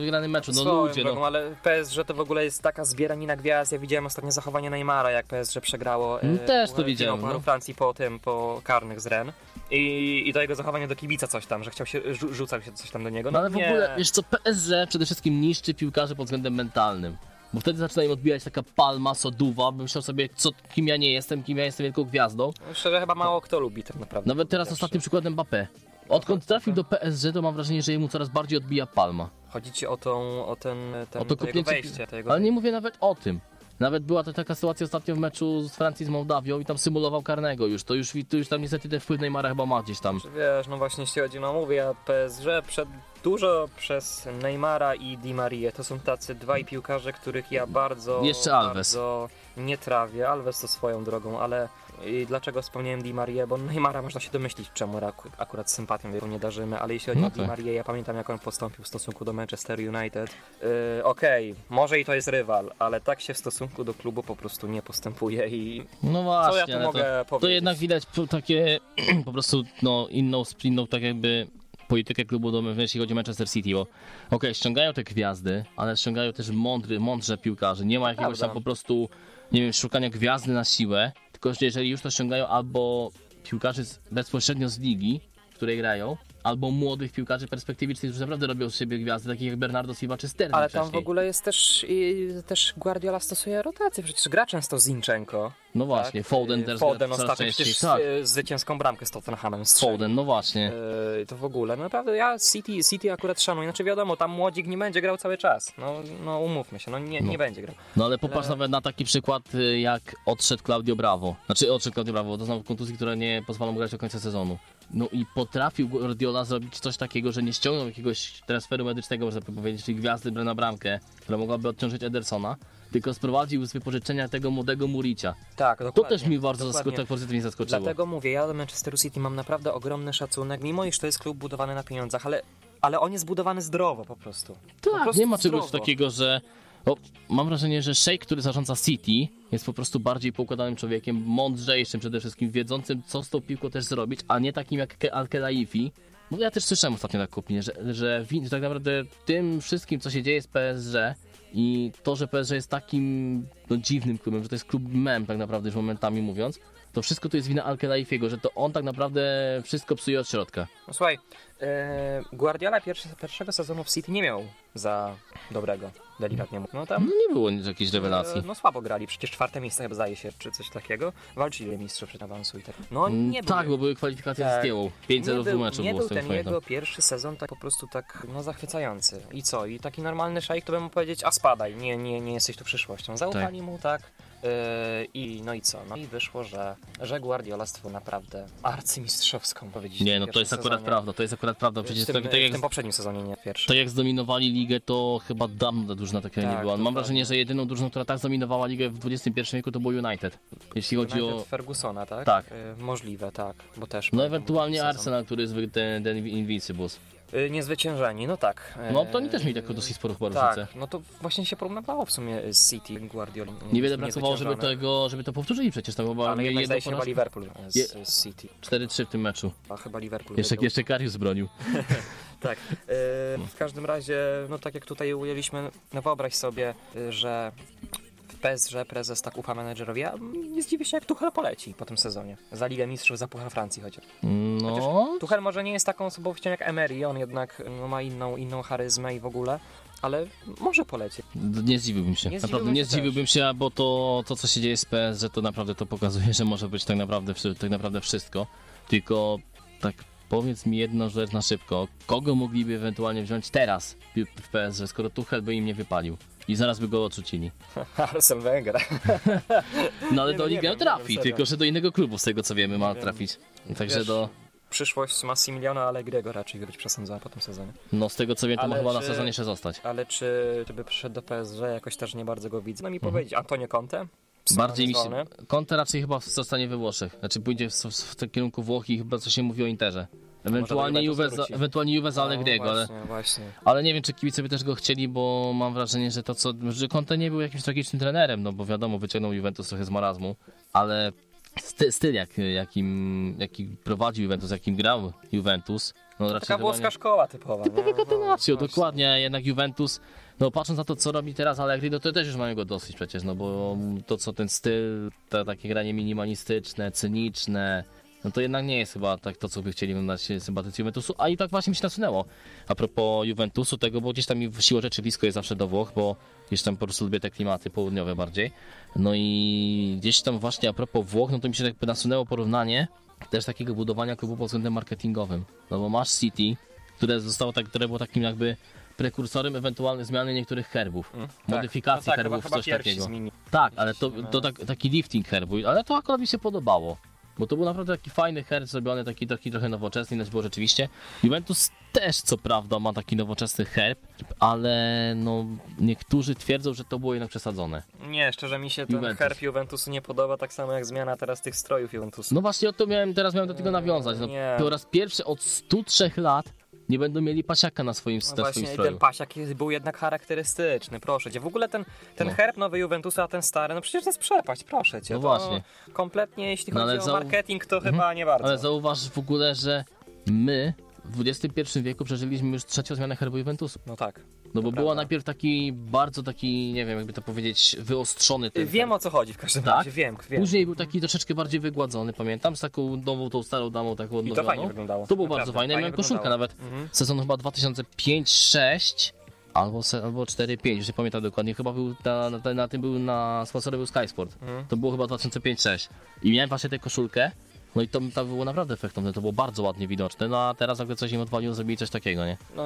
wygranym meczu. No Swoją ludzie, drogą, no. ale PSG to w ogóle jest taka zbieranina gwiazd. Ja widziałem ostatnio zachowanie Neymara, jak PSG przegrało e, też to widziałem, no. Francji po tym, po karnych z Ren. I, I to jego zachowanie do kibica coś tam, że chciał się, rzu- rzucał się coś tam do niego. No ale w nie. ogóle, wiesz co, PSG przede wszystkim niszczy piłkarzy pod względem mentalnym. Bo wtedy zaczyna im odbijać taka palma, soduwa, bym myślał sobie, co, kim ja nie jestem, kim ja jestem wielką gwiazdą. Szczerze, chyba mało kto lubi tak naprawdę. Nawet teraz ostatnim przykładem Mbappé. Odkąd trafił do PSG, to mam wrażenie, że jemu coraz bardziej odbija palma. Chodzi ci o, tą, o ten, ten O to to jego wejście. To jego... Ale nie mówię nawet o tym. Nawet była to taka sytuacja ostatnio w meczu z Francji z Mołdawią i tam symulował karnego już. To już, to już tam niestety ten wpływ Neymara chyba ma gdzieś tam. Wiesz, no właśnie jeśli chodzi, no mówię, ja PSG przed, dużo przez Neymara i Di Marię, to są tacy dwaj piłkarze, których ja bardzo, Jeszcze Alves. bardzo nie trawię. Alves to swoją drogą, ale i dlaczego wspomniałem Di Marię, bo Neymara można się domyślić, czemu ak- akurat z sympatią jego nie darzymy, ale jeśli chodzi No o Di tak. Marię, ja pamiętam jak on postąpił w stosunku do Manchester United. Yy, Okej, może i to jest rywal, ale tak się w stosunku do klubu po prostu nie postępuje i No właśnie, co ja tu mogę to, to powiedzieć? jednak widać takie *clears throat* po prostu no, inną, inną tak jakby politykę klubu, do, jeśli chodzi o Manchester City, bo okej, ściągają te gwiazdy, ale ściągają też mądry, mądrze piłkarzy. Nie ma jakiegoś tam po prostu, nie wiem, szukania gwiazdy na siłę, tylko że jeżeli już to ściągają albo piłkarzy z, bezpośrednio z ligi, w której grają, albo młodych piłkarzy perspektywicznych, którzy naprawdę robią z siebie gwiazdy, takich jak Bernardo Silva czy Sterling Ale tam w ogóle jest też, i, też Guardiola stosuje rotację, przecież gra często Zinchenko. No właśnie, tak? Foden teraz Foden ostatnio przecież tak. y, zwycięską bramkę z Tottenhamem strzelił. Foden, no właśnie. Y, To w ogóle, no naprawdę ja City, City akurat szanuję, znaczy wiadomo, tam młodzik nie będzie grał cały czas, no, no umówmy się, no nie, nie będzie grał. No ale popatrz Ale- nawet na taki przykład, y, jak odszedł Claudio Bravo. Znaczy odszedł Claudio Bravo, doznał kontuzji, która nie pozwala mu grać do końca sezonu. No i potrafił Guardiola zrobić coś takiego, że nie ściągnął jakiegoś transferu medycznego, można by powiedzieć, czyli gwiazdy na bramkę, która mogłaby odciążyć Edersona, tylko sprowadził z wypożyczenia tego młodego Muricia. Tak, To dokładnie. też mi bardzo dokładnie. zasko- tak pozytywnie zaskoczyło. Dlatego mówię, ja do Manchesteru City mam naprawdę ogromny szacunek, mimo iż to jest klub budowany na pieniądzach, ale, ale on jest budowany zdrowo po prostu. po Tak, prostu nie ma czegoś zdrowo. takiego, że. O, mam wrażenie, że Sheikh, który zarządza City, jest po prostu bardziej poukładanym człowiekiem, mądrzejszym przede wszystkim, wiedzącym, co z tą piłką też zrobić, a nie takim jak Ke- Al-Khelaifi. Bo ja też słyszałem ostatnio taką opinię, że, że, że tak naprawdę tym wszystkim, co się dzieje z PSG i to, że PSG jest takim no, dziwnym klubem, że to jest klub mem tak naprawdę już momentami mówiąc, to wszystko to jest wina Al-Khelaifiego, że to on tak naprawdę wszystko psuje od środka. No słuchaj, e, Guardiola pierwszy, pierwszego sezonu w City nie miał za dobrego, delikatnie mówiąc. No tam No nie było nic- jakiejś rewelacji. E, No słabo grali, przecież czwarte miejsce chyba zdaje się, czy coś takiego. Walczyli o mistrzów przed awansu i tak. No Mm, nie tak, był, bo były kwalifikacje Tak. z Zdjęłą. 5 nie 0 w meczu nie było z był ten jego pierwszy sezon tak po prostu tak no zachwycający. I co? I taki normalny szajk to bym mu powiedzieć, a spadaj, nie, nie, nie jesteś tu przyszłością. Zaufali mu tak. Yy, I no i co? No i wyszło, że, że Guardiola stworzył naprawdę arcymistrzowską powiedzieć. Nie, no to jest akurat sezonie. prawda, to jest akurat prawda. Przecież w tym, tak, tak, w jak, tym poprzednim sezonie, nie w pierwszym. tak jak zdominowali ligę, to chyba dawno drużyna nie Tak, była. Mam wrażenie, że jedyną drużyną, która tak zdominowała ligę w XXI wieku to był United. Jeśli chodzi o... United Fergusona, tak? Tak. Yy, możliwe, tak, bo też. No ewentualnie sezon. Arsenal, który jest ten, ten Invincibles. Yy, niezwyciężeni, no tak. No Yy, to oni też mieli taką dosyć sporą chyba różnicę. Tak, no to właśnie się porównywało w sumie z City Guardioli. Niewiele brakowało, żeby tego, żeby to powtórzyli przecież. Tam chyba Ale jednak zdaje się chyba. Liverpool z, Je- z City. 4-3 w tym meczu. A chyba Liverpool Jeszcze, jeszcze Karius bronił. *laughs* Tak. Yy, w każdym razie, no tak jak tutaj ujęliśmy, no wyobraź sobie, yy, że w PSG prezes tak ufa menedżerowi, a nie zdziwię się jak Tuchel poleci po tym sezonie. Za Ligę Mistrzów, za Puchar Francji chociaż. No, Tuchel może nie jest taką osobowością jak Emery, on jednak no, ma inną, inną charyzmę i w ogóle, ale może poleci. Nie zdziwiłbym się. Nie naprawdę zdziwiłbym nie się zdziwiłbym się, bo to, to co się dzieje z PS, że to naprawdę to pokazuje, że może być tak naprawdę, tak naprawdę wszystko. Tylko tak powiedz mi jedną rzecz na szybko. Kogo mogliby ewentualnie wziąć teraz w PS, że skoro Tuchel by im nie wypalił? I zaraz by go odrzucili. *laughs* Arsene Wenger. *laughs* No ale Nie, do nie trafi, wiem, tylko że do innego klubu, z tego co wiemy, ma trafić. Także Wiesz, do. Przyszłość Massimiliano Allegriego raczej być przesądzona po tym sezonie. No z tego co wiem, to ma Ale chyba na sezonie jeszcze zostać. Ale czy, czy by przyszedł do PSG, jakoś też nie bardzo go widzę. No mi powiedzieć, Antonio Conte? Bardziej mi się. Conte raczej chyba zostanie we Włoszech. Znaczy pójdzie w, w, w tym kierunku Włoch i chyba coś się mówi o Interze. Ewentualnie Juve, za, ewentualnie Juve za No, Allegriego, ale, Właśnie, właśnie. ale nie wiem, czy kibice by też go chcieli, bo mam wrażenie, że to co, że Conte nie był jakimś tragicznym trenerem, no bo wiadomo, wyciągnął Juventus trochę z marazmu, ale sty, styl, jak, jakim, jaki prowadził Juventus, jakim grał Juventus. No, raczej Taka włoska nie- szkoła typowa. Typowy nie? No, właśnie. dokładnie. Jednak Juventus, no patrząc na to, co robi teraz Allegri, no to też już mają go dosyć przecież, no bo to, co ten styl, to takie granie minimalistyczne, cyniczne, no to jednak nie jest chyba tak to, co by chcieli oglądać sympatycy Juventusu, a i tak właśnie mi się nasunęło. A propos Juventusu, tego, bo gdzieś tam mi siłą rzeczy blisko jest zawsze do Włoch, bo gdzieś tam po prostu lubię te klimaty południowe bardziej. No i gdzieś tam właśnie a propos Włoch, no to mi się jakby nasunęło porównanie też takiego budowania klubu pod względem marketingowym. No bo masz City, które zostało tak, które było takim jakby prekursorem ewentualnej zmiany niektórych herbów, modyfikacji no tak, herbów, chyba, chyba coś pierwsi takiego. zmieni- Tak, ale to, to tak, taki lifting herbu, ale to akurat mi się podobało. Bo to był naprawdę taki fajny herb zrobiony, taki, taki trochę nowoczesny, inaczej było rzeczywiście. Juventus też co prawda ma taki nowoczesny herb, ale no niektórzy twierdzą, że to było jednak przesadzone. Nie, szczerze mi się ten Juventus. herb Juventusu nie podoba, tak samo jak zmiana teraz tych strojów Juventusu. No właśnie o to miałem, teraz miałem do tego nawiązać. No, Nie. po raz pierwszy od 103 lat nie będą mieli pasiaka na swoim, No na właśnie, stroju. ten pasiak był jednak charakterystyczny, proszę cię. W ogóle ten, ten No. herb nowy Juventusa, a ten stary, no przecież to jest przepaść, proszę cię. No właśnie. Kompletnie, jeśli No chodzi ale o zau- marketing, to chyba nie bardzo. Ale zauważ w ogóle, że my w XXI wieku przeżyliśmy już trzecią zmianę herbu Juventusu. No tak. No bo prawda. najpierw taki bardzo taki, nie wiem jakby to powiedzieć, wyostrzony ten Wiem o co chodzi w każdym Tak? razie, wiem, wiem. Później był taki troszeczkę bardziej wygładzony, pamiętam, z taką nową, tą starą damą, taką I to odnowioną. fajnie wyglądało. To było Naprawdę, bardzo fajne, ja fajnie miałem koszulkę wyglądało. nawet. Mhm. Sezon chyba 2005-6 albo, se, albo 4-5, już nie pamiętam dokładnie. Chyba był na, na, na tym był na sponsorem był Sky Sport. Mhm. To było chyba 2005-6. I miałem właśnie tę koszulkę. No i to, to było naprawdę efektowne, to było bardzo ładnie widoczne. No a teraz nagle coś im odwaliło, zrobili coś takiego, nie? No,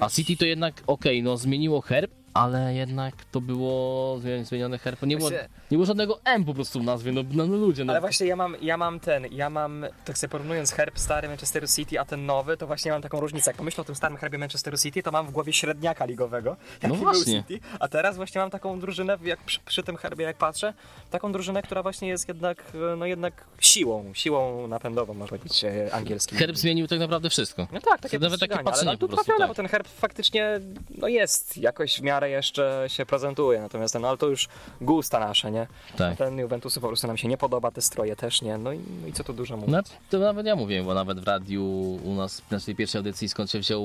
A City to jednak, okej, no zmieniło herb, ale jednak to było zmieni- zmieniony herb. Nie było, Właśnie- nie było żadnego M po prostu w nazwie, no, no, no ludzie. No. Ale właśnie ja mam, ja mam ten, ja mam, tak sobie porównując herb stary Manchester City, a ten nowy, to właśnie mam taką różnicę. Jak pomyślę o tym starym herbie Manchester City, to mam w głowie średniaka ligowego, jaki był właśnie. City, a teraz właśnie mam taką drużynę, jak przy, przy tym herbie jak patrzę, taką drużynę, która właśnie jest jednak, no jednak siłą, siłą napędową, można powiedzieć, e, angielskim. Herb zmienił tak naprawdę wszystko. No tak, takie Nawet takie patrzenie ale no, po tu trafione, tak. bo ten herb faktycznie no jest, jakoś w miarę jeszcze się prezentuje, natomiast ten, ale to już gusta nasze, nie? Tak. Ten Juventusu po prostu nam się nie podoba, te stroje też nie, no i, no i co tu dużo mówić. No, to nawet ja mówiłem, bo nawet w radiu u nas w naszej pierwszej audycji skąd się wziął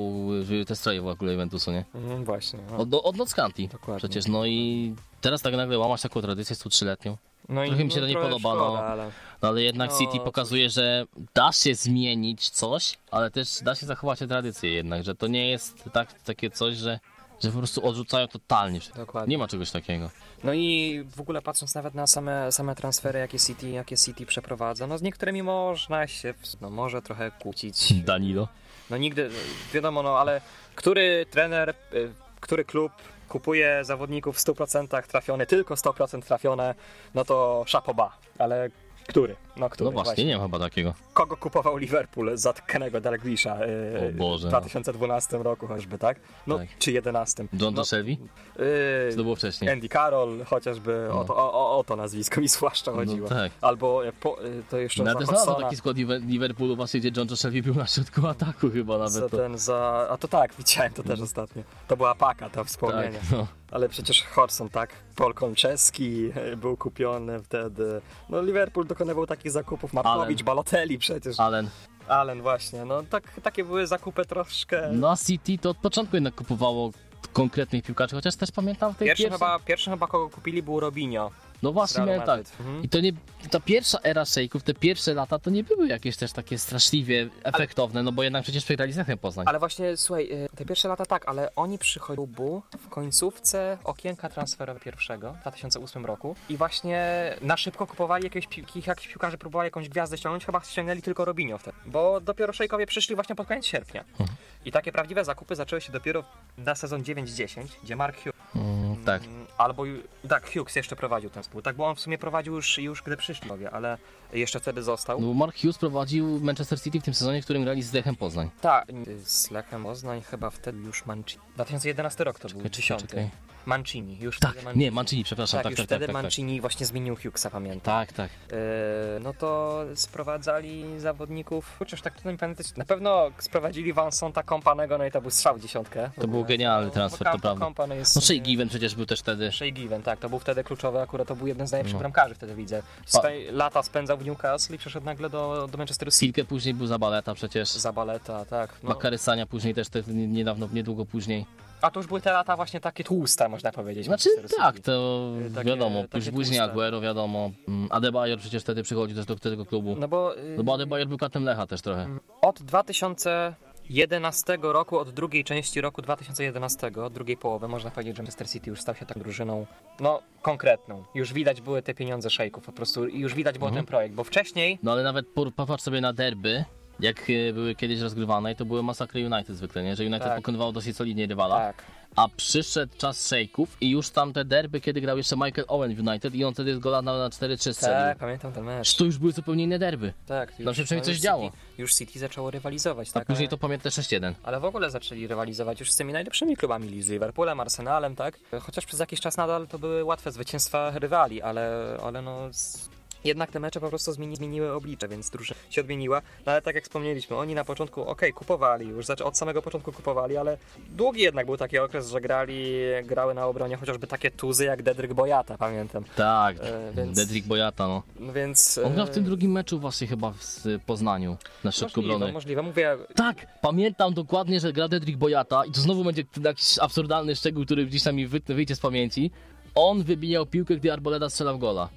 te stroje w ogóle Juventusu, nie? Mhm, właśnie. No. Od, od Nockanti. Dokładnie. Przecież no i teraz tak nagle łamać taką tradycję 103-letnią. No trochę mi się to nie trochę podoba, szkoda, no. ale... No ale jednak No, City pokazuje, że da się zmienić coś, ale też da się zachować te tradycje jednak, że to nie jest tak, takie coś, że, że po prostu odrzucają totalnie. Dokładnie. Nie ma czegoś takiego. No i w ogóle patrząc nawet na same, same transfery, jakie City, jakie City przeprowadza, no z niektórymi można się, no może trochę kłócić. Danilo. No nigdy, wiadomo, no ale który trener, y, który klub kupuje zawodników w 100% trafione, tylko 100% trafione, no to szapoba, ale który? No który? No właśnie, nie ma chyba takiego. Kogo kupował Liverpool za Kennego Dalglisza O Boże, w no. 2012 roku choćby, tak? No, Tak. czy 11. John no, no, y, Co to było wcześniej? Andy Carroll, chociażby o, to, o, o, to nazwisko mi zwłaszcza chodziło. tak. Albo e, po, e, to jeszcze No, ja za Hodsona, taki skład Liver- Liverpoolu właśnie, gdzie John Shelby był na środku ataku chyba za nawet. To. ten za... A to tak, widziałem to też ostatnio. To była paka, to Tak, wspomnienie. no. Ale przecież Hodgson, tak? Paul Konczewski e, był kupiony wtedy. No Liverpool dokonywał takich zakupów. Markowicz. Balotelli przecież. Allen. Allen właśnie. No tak, takie były zakupy troszkę... No City to od początku jednak kupowało konkretnych piłkarzy, chociaż też pamiętam w tej Pierwszy pierwszej... chyba, pierwszy chyba kogo kupili był Robinho. No właśnie, miałem tak. Mhm. I to nie, ta pierwsza era szejków, te pierwsze lata, to nie były jakieś też takie straszliwie efektowne, no bo jednak przecież przegrali z Lechem Poznań. Ale właśnie, słuchaj, y, te pierwsze lata tak, ale oni przychodzili w końcówce okienka transferowego pierwszego w 2008 roku i właśnie na szybko kupowali jakieś, piłki, jakiś piłkarze, próbowali jakąś gwiazdę ściągnąć, chyba ściągnęli tylko Robinho wtedy, bo dopiero szejkowie przyszli właśnie pod koniec sierpnia. I takie prawdziwe zakupy zaczęły się dopiero na sezon 9-10, gdzie Mark Hughes, Mm, tak. mm, albo ju- tak, Hughes jeszcze prowadził ten spół, tak, bo on w sumie prowadził już, już gdy przyszli, ale jeszcze wtedy został. No bo Mark Hughes prowadził Manchester City w tym sezonie, w którym grali z Lechem Poznań. Tak, z Lechem Poznań chyba wtedy już Mancini. 2011 rok to był, Czekaj, 10. czekaj. Mancini, już Tak, wtedy Mancini. nie, Mancini, przepraszam, Tak, tak, już tak, wtedy tak, tak, tak. Mancini właśnie zmienił Hughesa, pamiętam. Tak, tak. Yy, no to sprowadzali zawodników, chociaż tak to nie pamiętać, na pewno sprowadzili Vansonta Kompanego, no i to był strzał dziesiątkę. To był genialny transfer, to prawda. Kompany jest... No Shea Given przecież był też wtedy. Shea Given, tak, to był wtedy kluczowy, akurat to był jeden z najlepszych No. bramkarzy wtedy widzę. Spe- lata spędzał w Newcastle i przeszedł nagle do, do Manchesteru City. Później był Zabaleta przecież. Zabaleta, tak. No. Makarysania później też te, niedawno, niedługo później. A to już były te lata właśnie takie tłuste, można powiedzieć. Znaczy tak, to Takie- wiadomo, takie już później tłuste. Aguero wiadomo. Mm, Adebayor przecież wtedy przychodził też do tego klubu. No bo, y, No bo Adebayor był katem Lecha też trochę. od 2011 roku, od drugiej części roku 2011, od drugiej połowy, można powiedzieć, że Manchester City już stał się taką drużyną, no, konkretną. Już widać były te pieniądze szejków, po prostu i już widać było Mhm. ten projekt, bo wcześniej No ale nawet popatrz sobie na derby, jak e, były kiedyś rozgrywane i to były masakry United zwykle, nie? Że United Tak. pokonywało dosyć solidnie rywala. tak, A przyszedł czas szejków i już tam te derby, kiedy grał jeszcze Michael Owen w United i on wtedy gola na, na 4-3 strzelił. tak, pamiętam ten mecz. To już były zupełnie inne derby. Tak, Tam się przynajmniej już coś działo. City, już City zaczęło rywalizować, A tak? później ale- to pamiętam 6-1. Ale w ogóle zaczęli rywalizować już z tymi najlepszymi klubami, z Liverpoolem, Arsenalem, tak? Chociaż przez jakiś czas nadal to były łatwe zwycięstwa rywali, ale, ale no... Jednak te mecze po prostu zmieni, zmieniły oblicze, więc drużyna się odmieniła. No ale tak jak wspomnieliśmy, oni na początku, okej, kupowali już, znaczy od samego początku kupowali, ale długi jednak był taki okres, że grali, grały na obronie chociażby takie tuzy jak Dedryk Bojata, pamiętam. Tak, E, więc- Dedrick Boyata, no. No więc... On grał w e, tym drugim meczu właśnie chyba w Poznaniu, na środku Możliwe, obrony. możliwe. Mówię, Tak, pamiętam dokładnie, że gra Dedrick Boyata i to znowu będzie jakiś absurdalny szczegół, który gdzieś tam mi wy- wyjdzie z pamięci. On wybijał piłkę, gdy Arboleda strzelał gola.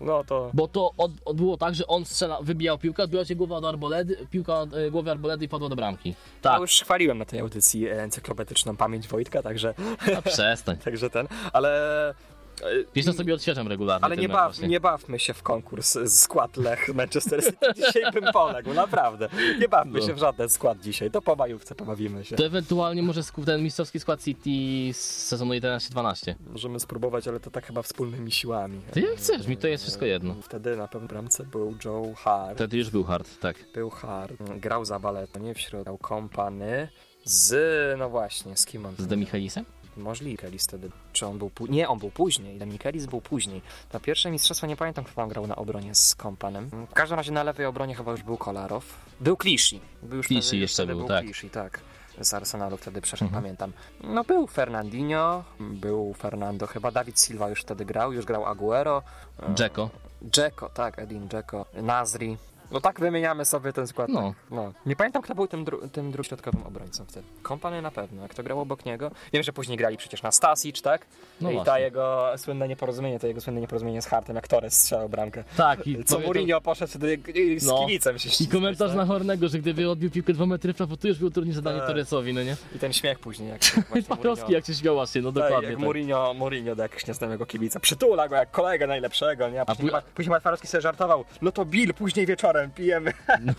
No to... Bo to od, od było tak, że on strzela, wybijał piłkę, odbiła się głowa do Arboledy, piłka od e, głowy Arboledy i padła do bramki. Ja Tak, już chwaliłem na tej audycji e, encyklopedyczną pamięć Wojtka, także, a przestań. *laughs* także ten, ale... e, Wiesz, sobie odświeżam regularnie. Ale nie, baw, nie bawmy się w konkurs e, skład Lech *laughs* Manchester City. Dzisiaj bym poległ, naprawdę. Nie bawmy No. się w żaden skład dzisiaj. To po majówce pobawimy się. To ewentualnie może ten mistrzowski skład City z sezonu 11-12. Możemy spróbować, ale to tak chyba wspólnymi siłami. Ty jak chcesz, mi to jest wszystko jedno. Wtedy na pewno bramce był Joe Hart. Wtedy już był hard, tak. Był Hart. Grał za baletą, nie w środku. Kompany z... no właśnie, z kim on Z Demichelisem? Możliwe, Kelis wtedy. Czy on był później? Nie, on był później. Demikelis był później. Na pierwsze mistrzostwo nie pamiętam, kto tam grał na obronie z Kompanem. W każdym razie na lewej obronie chyba już był Kolarow. Był Klishi. Był już wtedy, już jeszcze był, był tak. Tak. Z Arsenalu wtedy przeszedł, Mhm. pamiętam. No był Fernandinho, był Fernando, chyba Dawid Silva już wtedy grał, już grał Aguero. Dzeko. Dzeko, tak, Edin Dzeko, Nazri. No tak wymieniamy sobie ten skład. No. no. Nie pamiętam, kto był tym, dru- tym drugim środkowym obrońcą wtedy. Kompany na pewno, jak to grał obok niego. Wiem, że później grali przecież na Stasic, tak? No I ta właśnie. jego słynne nieporozumienie, to jego słynne nieporozumienie z Hartem, jak Torres strzelał bramkę. Tak, i Co pamiętam- Mourinho poszedł wtedy i z No. kibicem się I ścisnąć, komentarz tak? na Hornego, że gdyby odbił piłkę dwa metry w prawo, to już był trudny zadanie Tak. Torresowi, no nie? I ten śmiech później, jak *laughs* właśnie Patowski jak się śmiał właśnie, no Tak, dokładnie. jak tak. Mourinho, Mourinho do jakiegoś nieznajomego kibica. Przytula go jak kolegę najlepszego, nie? A później, pó- Ma- później Matwarowski sobie żartował. No to Bill, później wieczorem pijemy. No,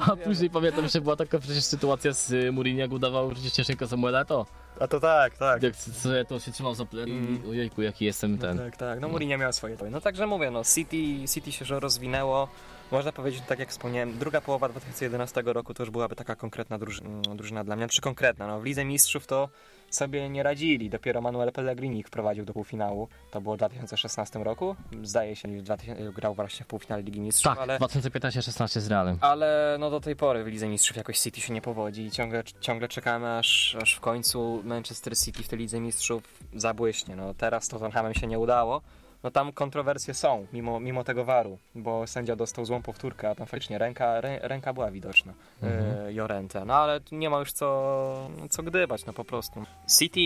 *laughs* a później pamiętam, że była taka przecież sytuacja z y, Mourinho, jak udawał przecież Cieszenko Samuela, to A to tak, tak. jak c- to się trzymał za plen i ojejku, jaki jestem ten. Tak, tak. No Mourinho miał swoje. No także mówię, no City, City się że rozwinęło. Można powiedzieć, tak jak wspomniałem, druga połowa 2011 roku to już byłaby taka konkretna drużyna, drużyna dla mnie. Czy konkretna? No w Lidze Mistrzów to sobie nie radzili. Dopiero Manuel Pellegrini ich wprowadził do półfinału. To było w 2016 roku. Zdaje się, że w 2000 grał właśnie w półfinale Ligi Mistrzów, Tak, ale... 2015-16 z Realem. Ale no do tej pory w Lidze Mistrzów jakoś City się nie powodzi i ciągle, ciągle czekamy aż, aż w końcu Manchester City w tej Lidze Mistrzów zabłyśnie. No teraz to Tottenhamem się nie udało. No tam kontrowersje są, mimo, mimo tego waru, bo sędzia dostał złą powtórkę, a tam faktycznie ręka, rę, ręka była widoczna, mhm. Jorente. No ale nie ma już co, co gdybać, no po prostu. City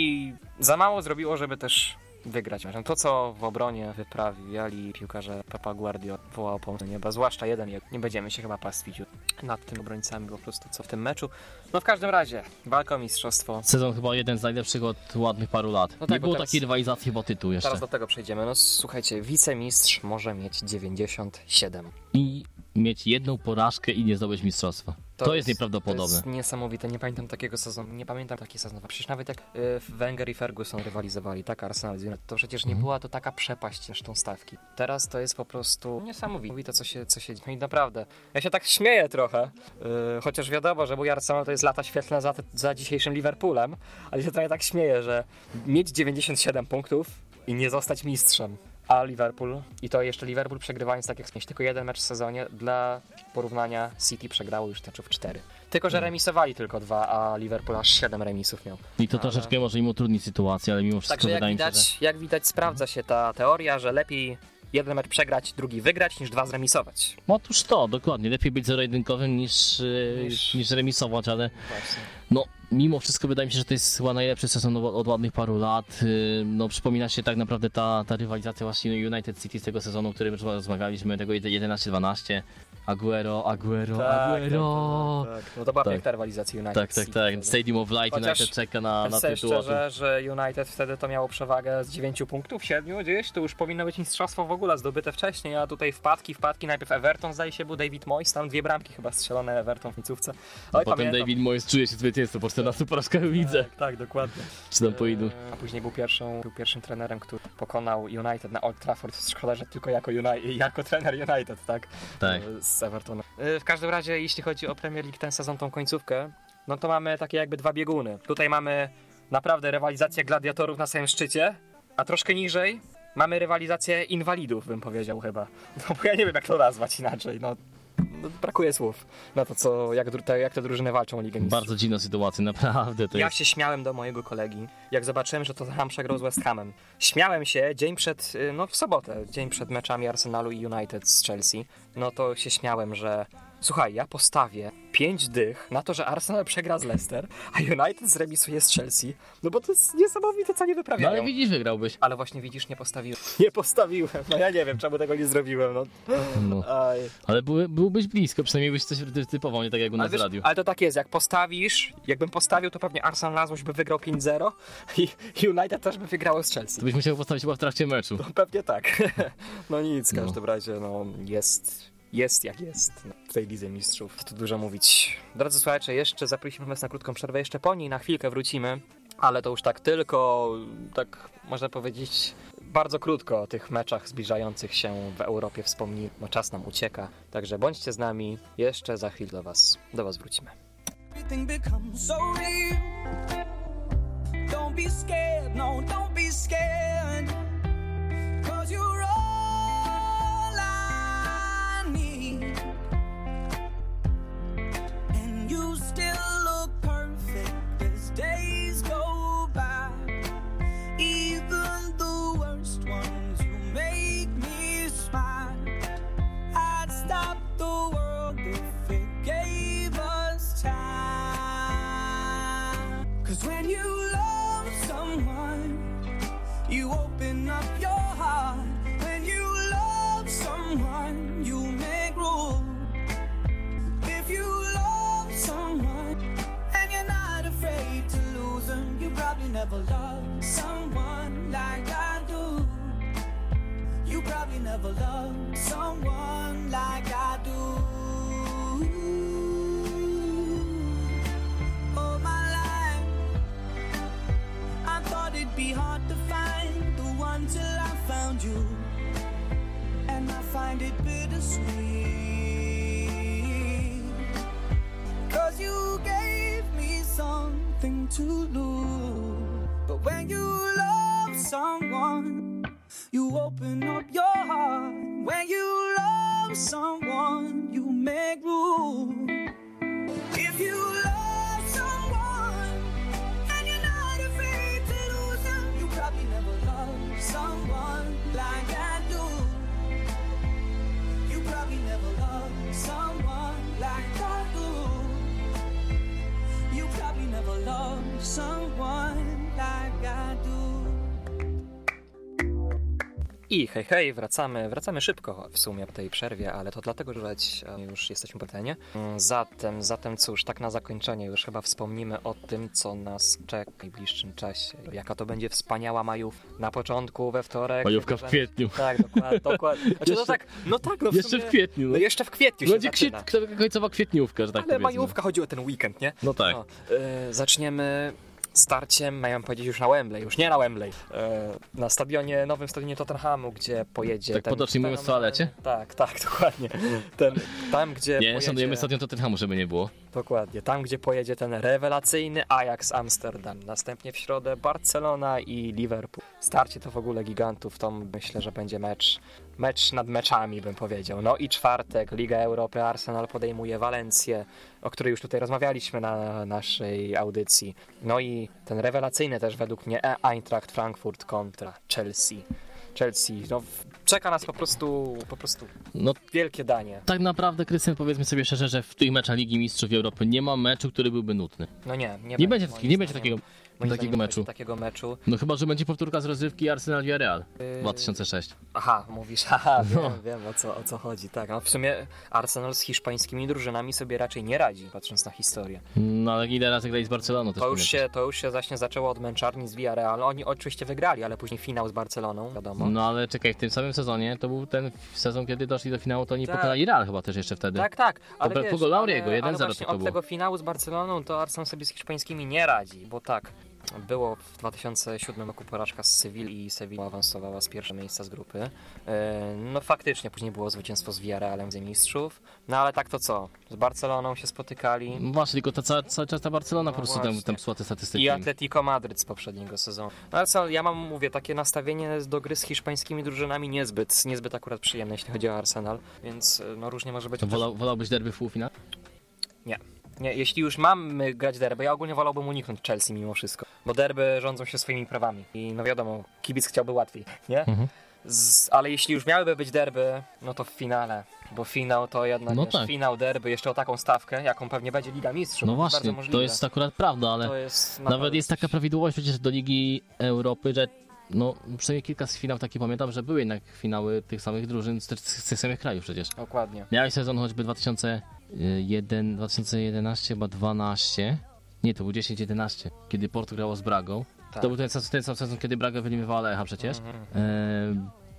za mało zrobiło, żeby też wygrać. mecz. To, co w obronie wyprawiali piłkarze Pepa Guardio wołał pomstę nieba, zwłaszcza jeden, nie będziemy się chyba pastwić nad tym obrońcami po prostu, co w tym meczu. No w każdym razie, walka o mistrzostwo. Sezon chyba jeden z najlepszych od ładnych paru lat. No tak, nie było teraz- takiej rywalizacji chyba tytuł jeszcze. Teraz do tego przejdziemy. No słuchajcie, wicemistrz może mieć 97. I mieć jedną porażkę i nie zdobyć mistrzostwa. To, jest To nieprawdopodobne. jest niesamowite, nie pamiętam takiego sezonu, nie pamiętam takiego sezonu. Przecież nawet jak y, Wenger i Ferguson rywalizowali, tak, Arsenal to przecież Mhm. nie była to taka przepaść zresztą stawki. Teraz to jest po prostu niesamowite, co się, co się dzieje. No i naprawdę, ja się tak śmieję trochę, y, chociaż wiadomo, że mój Arsenal to jest lata świetlne za, za dzisiejszym Liverpoolem, ale się trochę tak śmieję, że mieć 97 punktów i nie zostać mistrzem. A Liverpool, i to jeszcze Liverpool przegrywając tak jak wspomnieć, tylko jeden mecz w sezonie, dla porównania City przegrało już meczów 4. Tylko, że remisowali tylko dwa, a Liverpool aż 7 remisów miał. I to Ale- troszeczkę może im utrudni sytuację, ale mimo wszystko Także jak wydaje mi się, widać, że... jak widać sprawdza się ta teoria, że lepiej jeden mecz przegrać, drugi wygrać, niż dwa zremisować. Otóż to, dokładnie. Lepiej być zero-jedynkowym niż, yy, Niż- niż remisować, ale Właśnie. no, mimo wszystko wydaje mi się, że to jest chyba najlepszy sezon od, ładnych paru lat. Yy, No, przypomina się tak naprawdę ta, ta rywalizacja właśnie United City z tego sezonu, o którym rozmawialiśmy, tego 11-12. Aguero, Aguero, Aguero. Tak, tak, tak. No to była Tak. piękna rywalizacja United Tak, tak, City tak. wtedy. Stadium of Light Chociaż United czeka na, na tytuł. szczerze, że United wtedy to miało przewagę z 9 punktów, 7 gdzieś, to już powinno być mistrzostwo w ogóle zdobyte wcześniej, a tutaj wpadki, wpadki, najpierw Everton zdaje się, był David Moyes, tam dwie bramki chyba strzelone Everton w końcówce. Potem pamiętam. David Moyes czuje się zwycięstwo po 14 porażkach widzę. Tak, tak, dokładnie. Czy tam pojedą? A później był, pierwszą, był pierwszym trenerem, który pokonał United na Old Trafford. Szkoda, że tylko jako, Uni- jako trener United, tak? Tak. E, Z Evertonem. E, W każdym razie, jeśli chodzi o Premier League ten sezon, tą końcówkę, no to mamy takie jakby dwa bieguny. Tutaj mamy naprawdę rywalizację gladiatorów na samym szczycie, a troszkę niżej mamy rywalizację inwalidów, bym powiedział chyba. *laughs* No bo ja nie wiem, jak to nazwać inaczej, no. Brakuje słów na to, co, jak, te, jak te drużyny walczą o Ligę Mistrzów. Bardzo dziwna sytuacja, *laughs* naprawdę to Ja jest. się śmiałem do mojego kolegi, jak zobaczyłem, że Tottenham przegrał z West Hamem. Śmiałem się dzień przed, y, no w sobotę, dzień przed meczami Arsenalu i United z Chelsea. No to się śmiałem, że słuchaj, ja postawię pięć dych na to, że Arsenal przegra z Leicester, a United zremisuje z Chelsea. No bo to jest niesamowite, co nie No wyprawiają. ale widzisz, wygrałbyś. Ale właśnie widzisz, nie postawiłem. Nie postawiłem. No ja nie wiem, czemu tego nie zrobiłem. No. No. Ale były, byłbyś blisko, przynajmniej byś coś ty- typował, nie tak jak u nas w radiu. ale to tak jest, jak postawisz, jakbym postawił, to pewnie Arsenal na złość by wygrał 5-0 i United też by wygrało z Chelsea. To byś musiał postawić chyba w trakcie meczu. No, pewnie tak. *laughs* No nic, w No. każdym razie no, jest, jest jak jest no, w tej Lidze Mistrzów. Tu dużo mówić. Drodzy słuchacze, jeszcze zaprosimy was na krótką przerwę, jeszcze po niej na chwilkę wrócimy, ale to już tak tylko, tak można powiedzieć, bardzo krótko o tych meczach zbliżających się w Europie wspomnimy, bo czas nam ucieka. Także bądźcie z nami, jeszcze za chwilę do was, do was wrócimy. everything becomes so real. Don't be scared, no, don't be scared. Never loved someone like I do. You probably never loved someone like I do. All my life, I thought it'd be hard to find the one till I found you. And I find it bittersweet. Cause you gave me something to lose. But when you love someone, you open up your heart. When you love someone, you make room. If you love someone and you're not afraid to lose them, you probably never loved someone like I do. You probably never loved someone like I do. Probably never loved someone like I do. I hej, hej, wracamy, wracamy szybko w sumie po tej przerwie, ale to dlatego, że e, już jesteśmy po terenie. Mm, Zatem, zatem cóż, tak na zakończenie już chyba wspomnimy o tym, co nas czeka w najbliższym czasie. Jaka to będzie wspaniała majów na początku, we wtorek. Majówka w kwietniu. Tak, dokładnie. dokładnie. *laughs* Znaczy, no Jeszcze- tak, no tak, no w Jeszcze w kwietniu. No No. jeszcze w kwietniu się Będzie zaczyna. końcowa kwietniówka, że tak Ale powiedzmy. majówka chodzi o ten weekend, nie? No tak. No, e, zaczniemy starciem, mają powiedzieć już na Wembley, już nie na Wembley, e, na stadionie, nowym stadionie Tottenhamu, gdzie pojedzie Tak ten potocznie mówiąc, w toalecie? Tak, tak, dokładnie. Ten, tam, gdzie Nie, pojedzie, szanujemy stadion Tottenhamu, żeby nie było. Dokładnie, tam, gdzie pojedzie ten rewelacyjny Ajax Amsterdam. Następnie w środę Barcelona i Liverpool. Starcie to w ogóle gigantów, to myślę, że będzie mecz, mecz nad meczami, bym powiedział. No i czwartek, Liga Europy, Arsenal podejmuje Walencję, o której już tutaj rozmawialiśmy na naszej audycji. No i ten rewelacyjny też według mnie Eintracht Frankfurt kontra Chelsea. Chelsea, no czeka nas po prostu, po prostu No wielkie danie. tak naprawdę, Krystian, powiedzmy sobie szczerze, że w tych meczach Ligi Mistrzów Europy nie ma meczu, który byłby nutny. No nie, nie, Nie będzie, nie będzie takiego, Moim takiego zdaniem nie meczu. takiego meczu. No chyba, że będzie powtórka z rozrywki Arsenal Villarreal Yy, 2006. Aha, mówisz, *laughs* haha, wiem, No. wiem o co, o co chodzi. Tak, no w sumie Arsenal z hiszpańskimi drużynami sobie raczej nie radzi, patrząc na historię. No ale ile razy grali z Barceloną też To już, pamiętasz. się, to już się właśnie zaczęło od męczarni z Villarreal. Oni oczywiście wygrali, ale później finał z Barceloną, wiadomo. No ale czekaj, w tym samym sezonie to był ten sezon, kiedy doszli do finału, to oni Tak. pokonali Real chyba też jeszcze wtedy. Tak, tak, ale po wiesz, golu Auriego, ale, 1-0 ale właśnie tylko od było. tego finału z Barceloną to Arsenal sobie z hiszpańskimi nie radzi, bo tak, było w 2007 roku porażka z Sewilli i Sevilla awansowała z pierwszego miejsca z grupy. E, No faktycznie, później było zwycięstwo z Villarrealem z mistrzów, no ale tak to co, z Barceloną się spotykali No Właśnie, tylko ta cały czas ta Barcelona No po prostu tam, właśnie. tam psuła te statystyki. i Atletico Madryt z poprzedniego sezonu. No ale co, ja mam, mówię, takie nastawienie do gry z hiszpańskimi drużynami niezbyt, niezbyt akurat przyjemne, jeśli chodzi o Arsenal, więc e, no różnie może być. To wolał, wolałbyś derby w półfinale? Nie. Nie, jeśli już mamy grać derby, ja ogólnie wolałbym uniknąć Chelsea mimo wszystko. Bo derby rządzą się swoimi prawami. I no wiadomo, kibic chciałby łatwiej, nie? Mhm. Z, ale jeśli już miałyby być derby, no to w finale. Bo finał to jednak No wiesz, tak. finał derby jeszcze o taką stawkę, jaką pewnie będzie Liga Mistrzów. No To jest właśnie, to jest akurat prawda, ale jest nawet naprawdę jest taka prawidłowość przecież do Ligi Europy, że no przynajmniej kilka z finał takich pamiętam, że były jednak finały tych samych drużyn z, z tych samych krajów przecież. Dokładnie. Miałeś sezon choćby 2001, 2011 chyba 12. Nie, to był 10-11, kiedy Porto grało z Bragą. Tak. To był ten, sam- ten sam sezon, kiedy Braga wyeliminowała Lecha przecież. E,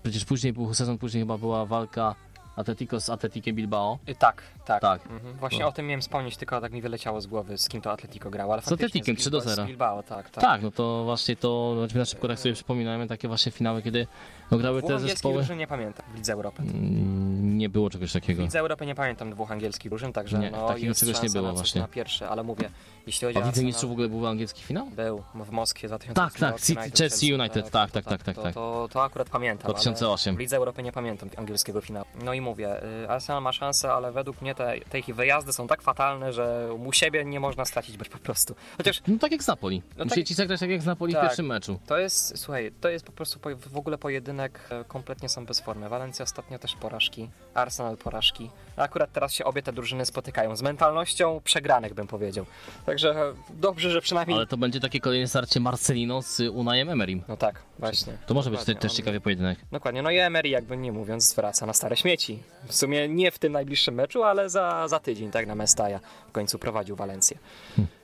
przecież później był sezon, później chyba była walka Atletico z Atletikiem Bilbao. Y, Tak, tak. Tak. Mhm. Właśnie No. o tym miałem wspomnieć, tylko tak mi wyleciało z głowy, z kim to Atletico grało. Ale Z Atletikiem, z 3 do Bilbao- 0. Z Bilbao, tak, tak. Tak, no to właśnie to, na szybko tak sobie przypominałem, takie właśnie finały, kiedy no, grały te angielskich zespoły. drużyn nie pamiętam w Lidze Europy. Mm, Nie było czegoś W takiego. Lidze Europy nie pamiętam dwóch angielskich drużyn, także Nie, no, takiego jest czegoś nie szansa było na coś właśnie. Na pierwszy, ale mówię, jeśli chodzi A o w Lidze Mistrzów w ogóle był angielski finał? był w Moskwie 2000 Tak, tak, City- Chelsea United, tak, tak, tak, tak, to, tak. To, to akurat pamiętam. ale 2008. W Lidze Europy nie pamiętam angielskiego finału. No i mówię, y, Arsenal ma szansę, ale według mnie te, te ich wyjazdy są tak fatalne, że u siebie nie można stracić być po prostu. Chociaż No tak jak z Napoli. No Musieli tak- ci zagrać tak jak z Napoli w Tak. pierwszym meczu. To jest, słuchaj, to jest po prostu po, w ogóle pojedynek, e, kompletnie są bez formy. Walencja ostatnio też porażki, Arsenal porażki. A Akurat teraz się obie te drużyny spotykają z mentalnością przegranych, bym powiedział. Także dobrze, że przynajmniej... Ale to będzie takie kolejne starcie Marcelino z Unajem Emerim. No tak, właśnie. To może być Dokładnie, też on- ciekawy pojedynek. Dokładnie, no i Emery jakby nie mówiąc wraca na stare śmieci. W sumie nie w tym najbliższym meczu, ale za, za tydzień, tak, na Mestaja. W końcu prowadził Walencję.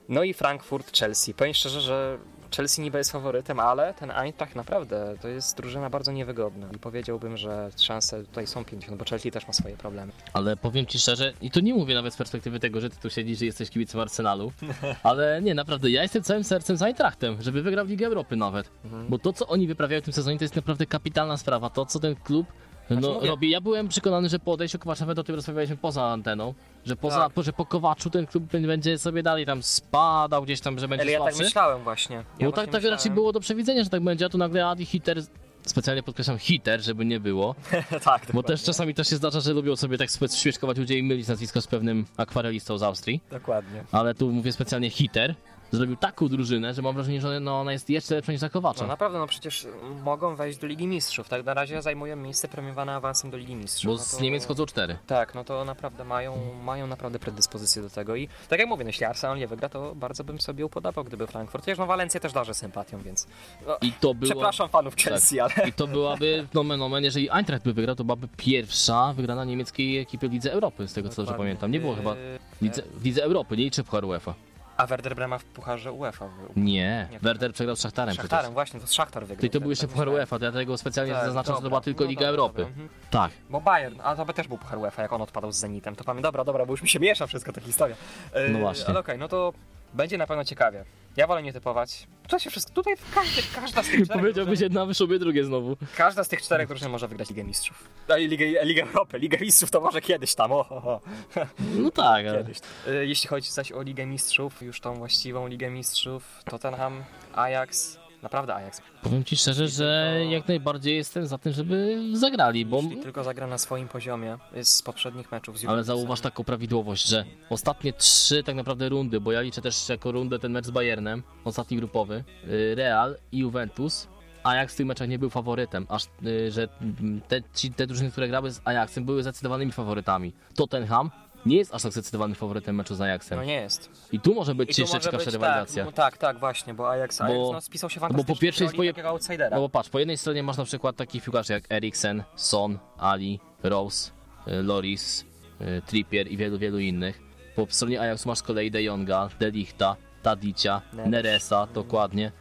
No i Frankfurt, Chelsea. Powiem szczerze, że Chelsea niby jest faworytem, ale ten Eintracht naprawdę to jest drużyna bardzo niewygodna. I powiedziałbym, że szanse tutaj są 50, bo Chelsea też ma swoje problemy. Ale powiem ci szczerze, i to nie mówię nawet z perspektywy tego, że ty tu siedzisz, że jesteś kibicem Arsenalu, *laughs* ale nie, naprawdę, ja jestem całym sercem z Eintrachtem, żeby wygrał Ligę Europy nawet. Mhm. Bo to, co oni wyprawiają w tym sezonie, to jest naprawdę kapitalna sprawa. To, co ten klub no, Znaczy mówię- robi. Ja byłem przekonany, że po odejściu Kowaczewego, o tym rozmawialiśmy poza anteną, że poza, Tak. po, że po Kowaczu ten klub będzie sobie dalej tam spadał gdzieś tam, że będzie Ale ja tak słabszy. myślałem właśnie. Ja No tak, właśnie tak raczej myślałem. było do przewidzenia, że tak będzie, a tu nagle Adi Hiter, specjalnie podkreślam Hiter, żeby nie było, *laughs* tak, bo dokładnie. też czasami to się zdarza, że lubią sobie tak spe- śmieszkować ludzie i mylić nazwisko z pewnym akwarelistą z Austrii, Dokładnie. ale tu mówię specjalnie Hiter, zrobił taką drużynę, że mam wrażenie, że no, ona jest jeszcze lepsza niż za Kowacza. No naprawdę, no przecież mogą wejść do Ligi Mistrzów. Tak na razie zajmują miejsce premiowane awansem do Ligi Mistrzów. bo No z to- Niemiec chodzą cztery. Tak, no to naprawdę mają, mają naprawdę predyspozycję do tego i tak jak mówię, no jeśli Arsenal nie wygra, to bardzo bym sobie upodobał, gdyby Frankfurt. Chociaż no Walencję też darzę sympatią, więc no, I to było... przepraszam fanów Chelsea, ale I to byłaby, *laughs* nomen omen, jeżeli Eintracht by wygrał, to byłaby pierwsza wygrana niemieckiej ekipy w Lidze Europy, z tego co dobrze pamiętam. Nie było chyba Lidze, w Lidze Europy, nie liczy Puchar UEFA. A Werder Brema w Pucharze UEFA. był. Nie, Nie, Werder przegrał z Szachtarem przecież. Szachtarem, właśnie, to Szachtar wygrał. To i to był jeszcze tak Puchar. UEFA, to ja tego specjalnie Tak, zaznaczam, że to dobra. była tylko No Liga dobra, Europy. dobra, mhm. Tak. Bo Bayern, a to by też był Puchar UEFA, jak on odpadał z Zenitem, to pamiętam, dobra, dobra, bo już mi się miesza wszystko ta historia. Yy, No właśnie. Ale okej, no to będzie na pewno ciekawie. Ja wolę nie typować. Tutaj się wszystko, tutaj każdy, każda z tych czterech Powiedziałbyś jedna, wyszłoby drugie znowu. Każda z tych czterech drużyn może wygrać Ligę Mistrzów. No i Ligę, Ligę Europy. Ligę Mistrzów to może kiedyś tam, o, o, o. No tak, ale... kiedyś. Y, Jeśli chodzi zaś o Ligę Mistrzów, już tą właściwą Ligę Mistrzów, Tottenham, Ajax, naprawdę Ajax. Powiem ci szczerze, że jak najbardziej jestem za tym, żeby zagrali, bo... Jeśli tylko zagra na swoim poziomie z poprzednich meczów z Ale zauważ taką prawidłowość, że ostatnie trzy tak naprawdę rundy, bo ja liczę też jako rundę ten mecz z Bayernem, ostatni grupowy, y, Real i Juventus, Ajax w tych meczach nie był faworytem, aż y, że te, ci, te drużyny, które grały z Ajaxem były zdecydowanymi faworytami. Tottenham nie jest aż tak zdecydowanym faworytem meczu z Ajaxem. No nie jest. I tu może być I tu może być, rywalizacja. Tak, tak, tak, właśnie, bo Ajax, Ajax Bo- no, spisał się no bo po fantastycznie pierwszej swoje- takiego outsidera. No bo patrz, po jednej stronie masz na przykład takich piłkarzy jak Eriksen, Son, Ali, Rose, y, Loris, y, Trippier i wielu, wielu innych. Po stronie Ajaxu masz z kolei De Jonga, De Lichta, Tadicia, Neres. Neresa, dokładnie,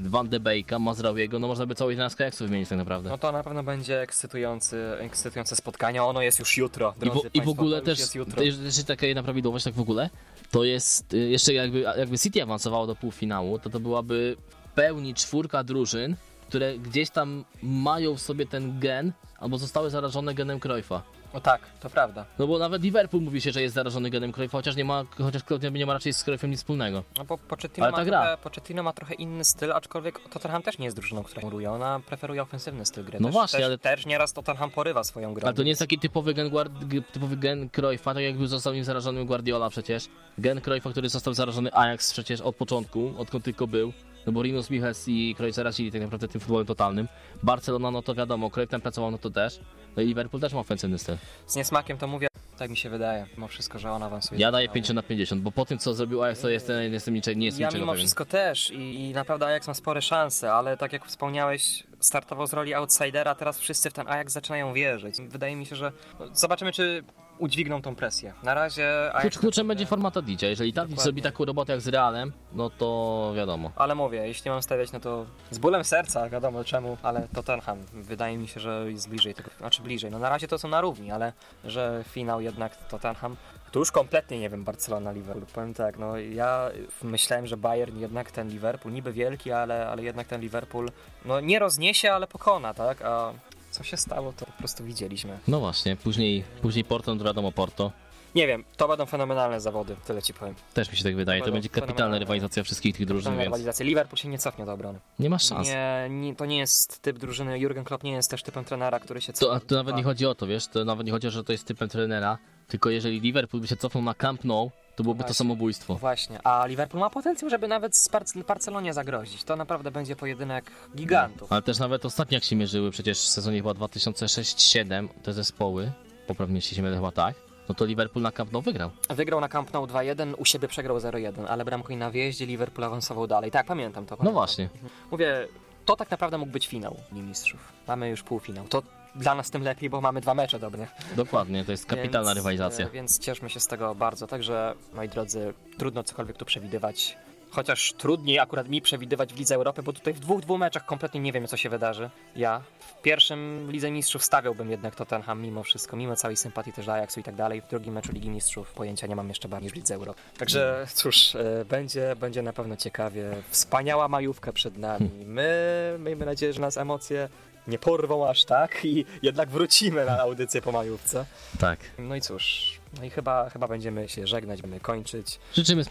Van de Beeka, Mazrawiego, no można by całą 11 Ajaxu wymienić tak naprawdę. No to na pewno będzie ekscytujący, ekscytujące spotkanie. Ono jest już jutro, I, drodzy wo, I w państwo, ogóle też, jeżeli taka jedna prawidłowość, tak w ogóle, to jest, y, jeszcze jakby, jakby City awansowało do półfinału, to to byłaby w pełni czwórka drużyn, które gdzieś tam mają w sobie ten gen, albo zostały zarażone genem Cruyffa. No tak, to prawda. No bo nawet Liverpool mówi się, że jest zarażony genem Cruyffa, chociaż nie ma, chociaż Klopp nie ma raczej z Cruyffem nic wspólnego. No bo Pochettino Ale ma, ta gra. trochę, Pochettino ma trochę inny styl, aczkolwiek Tottenham też nie jest drużyną, która muruje. Ona preferuje ofensywny styl gry. No też, właśnie, też, ale- Też nieraz Tottenham porywa swoją grą. Ale to nie jest taki typowy gen, Guard- typowy gen Cruyffa, tak jakby został nim zarażony Guardiola przecież. Gen Cruyffa, który został zarażony Ajax przecież od początku, odkąd tylko był. No bo Rinus Michels i Cruyff zarazili tak naprawdę tym futbolem totalnym. Barcelona, no to wiadomo, tam pracował, no to też. No i Liverpool też ma ofensywny styl. Z niesmakiem to mówię, tak mi się wydaje. Mimo wszystko, że on awansuje. Ja daję finału. 50 na 50, bo po tym co zrobił Ajax, to jestem, jestem niczego, nie jestem Ja niczego mimo pewien. wszystko też i, i naprawdę Ajax ma spore szanse, ale tak jak wspomniałeś, startował z roli outsidera, teraz wszyscy w ten Ajax zaczynają wierzyć. Wydaje mi się, że no, zobaczymy, czy udźwigną tą presję. Na razie. Klucz, kluczem będzie forma Tadicia. Jeżeli Tadic zrobi taką robotę jak z Realem, no to wiadomo. Ale mówię, jeśli mam stawiać, no to z bólem serca, wiadomo czemu, ale Tottenham. Wydaje mi się, że jest bliżej tego, znaczy bliżej. No na razie to są na równi, ale że finał jednak Tottenham. Tu już kompletnie nie wiem, Barcelona, Liverpool. Powiem tak, no ja myślałem, że Bayern jednak ten Liverpool, niby wielki, ale, ale jednak ten Liverpool, no nie rozniesie, ale pokona, tak? A co się stało, to po prostu widzieliśmy. No właśnie, później, później Porto, to wiadomo Porto. Nie wiem, to będą fenomenalne zawody, tyle ci powiem. Też mi się tak wydaje. To Będą będzie kapitalna rywalizacja wszystkich tych drużyn, więc rywalizacja. Liverpool się nie cofnie do obrony. nie masz szans. Nie, nie, to nie jest typ drużyny. Jurgen Klopp nie jest też typem trenera, który się To, a to nawet nie chodzi o to, wiesz, to nawet nie chodzi o to, że to jest typem trenera, tylko jeżeli Liverpool by się cofnął na Camp Nou, to byłoby to samobójstwo. Właśnie, a Liverpool ma potencjał, żeby nawet z Barc- Barcelonie zagrozić. To naprawdę będzie pojedynek gigantów. Ale też nawet ostatnio jak się mierzyły, przecież w sezonie chyba 2006-2007 te zespoły, poprawnie jeśli się mylę chyba tak, no to Liverpool na Camp Nou wygrał. Wygrał na Camp Nou 2-1, u siebie przegrał 0-1, ale bramką i na wyjeździe Liverpool awansował dalej. Tak, pamiętam to. No Pamiętam. właśnie. Mówię, to tak naprawdę mógł być finał Ligi Mistrzów. Mamy już półfinał. To dla nas tym lepiej, bo mamy dwa mecze dobre. Dokładnie, to jest kapitalna Więc, rywalizacja. e, Więc cieszmy się z tego bardzo. Także, moi drodzy, trudno cokolwiek tu przewidywać. Chociaż trudniej akurat mi przewidywać w Lidze Europy, bo tutaj w dwóch, dwóch meczach kompletnie nie wiem, co się wydarzy. Ja w pierwszym Lidze Mistrzów stawiałbym jednak Tottenham mimo wszystko, mimo całej sympatii też do Ajaxu i tak dalej. W drugim meczu Ligi Mistrzów pojęcia nie mam jeszcze bardziej niż w Lidze Europy. Także cóż, e, będzie, będzie na pewno ciekawie. Wspaniała majówka przed nami. My miejmy nadzieję, że nas emocje nie porwą aż tak i jednak wrócimy na audycję po majówce. Tak. No i cóż, no i chyba, chyba będziemy się żegnać, będziemy kończyć. Życzymy,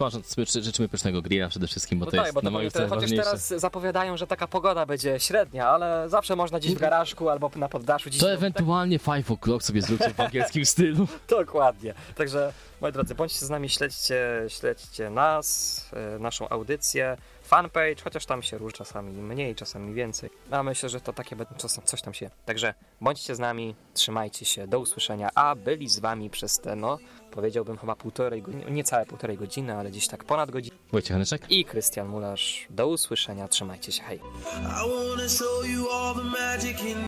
życzymy pysznego grilla przede wszystkim, bo No to tak, jest bo na moim powiem, celu chociaż teraz zapowiadają, że taka pogoda będzie średnia, ale zawsze można gdzieś w garażku albo na poddaszu dziś. To ewentualnie 5 o'clock sobie zróbcie w *laughs* angielskim stylu. Dokładnie. Także, moi drodzy, bądźcie z nami, śledźcie, śledźcie nas, e, naszą audycję, fanpage, chociaż tam się różni czasami mniej, czasami więcej. A myślę, że to takie coś tam się. Także bądźcie z nami, trzymajcie się, do usłyszenia. A byli z wami przez te, no, powiedziałbym chyba półtorej godziny, niecałe półtorej godziny, ale gdzieś tak ponad godzinę. Wojciech Hanyczek? I Krystian Mularz. Do usłyszenia, trzymajcie się, hej.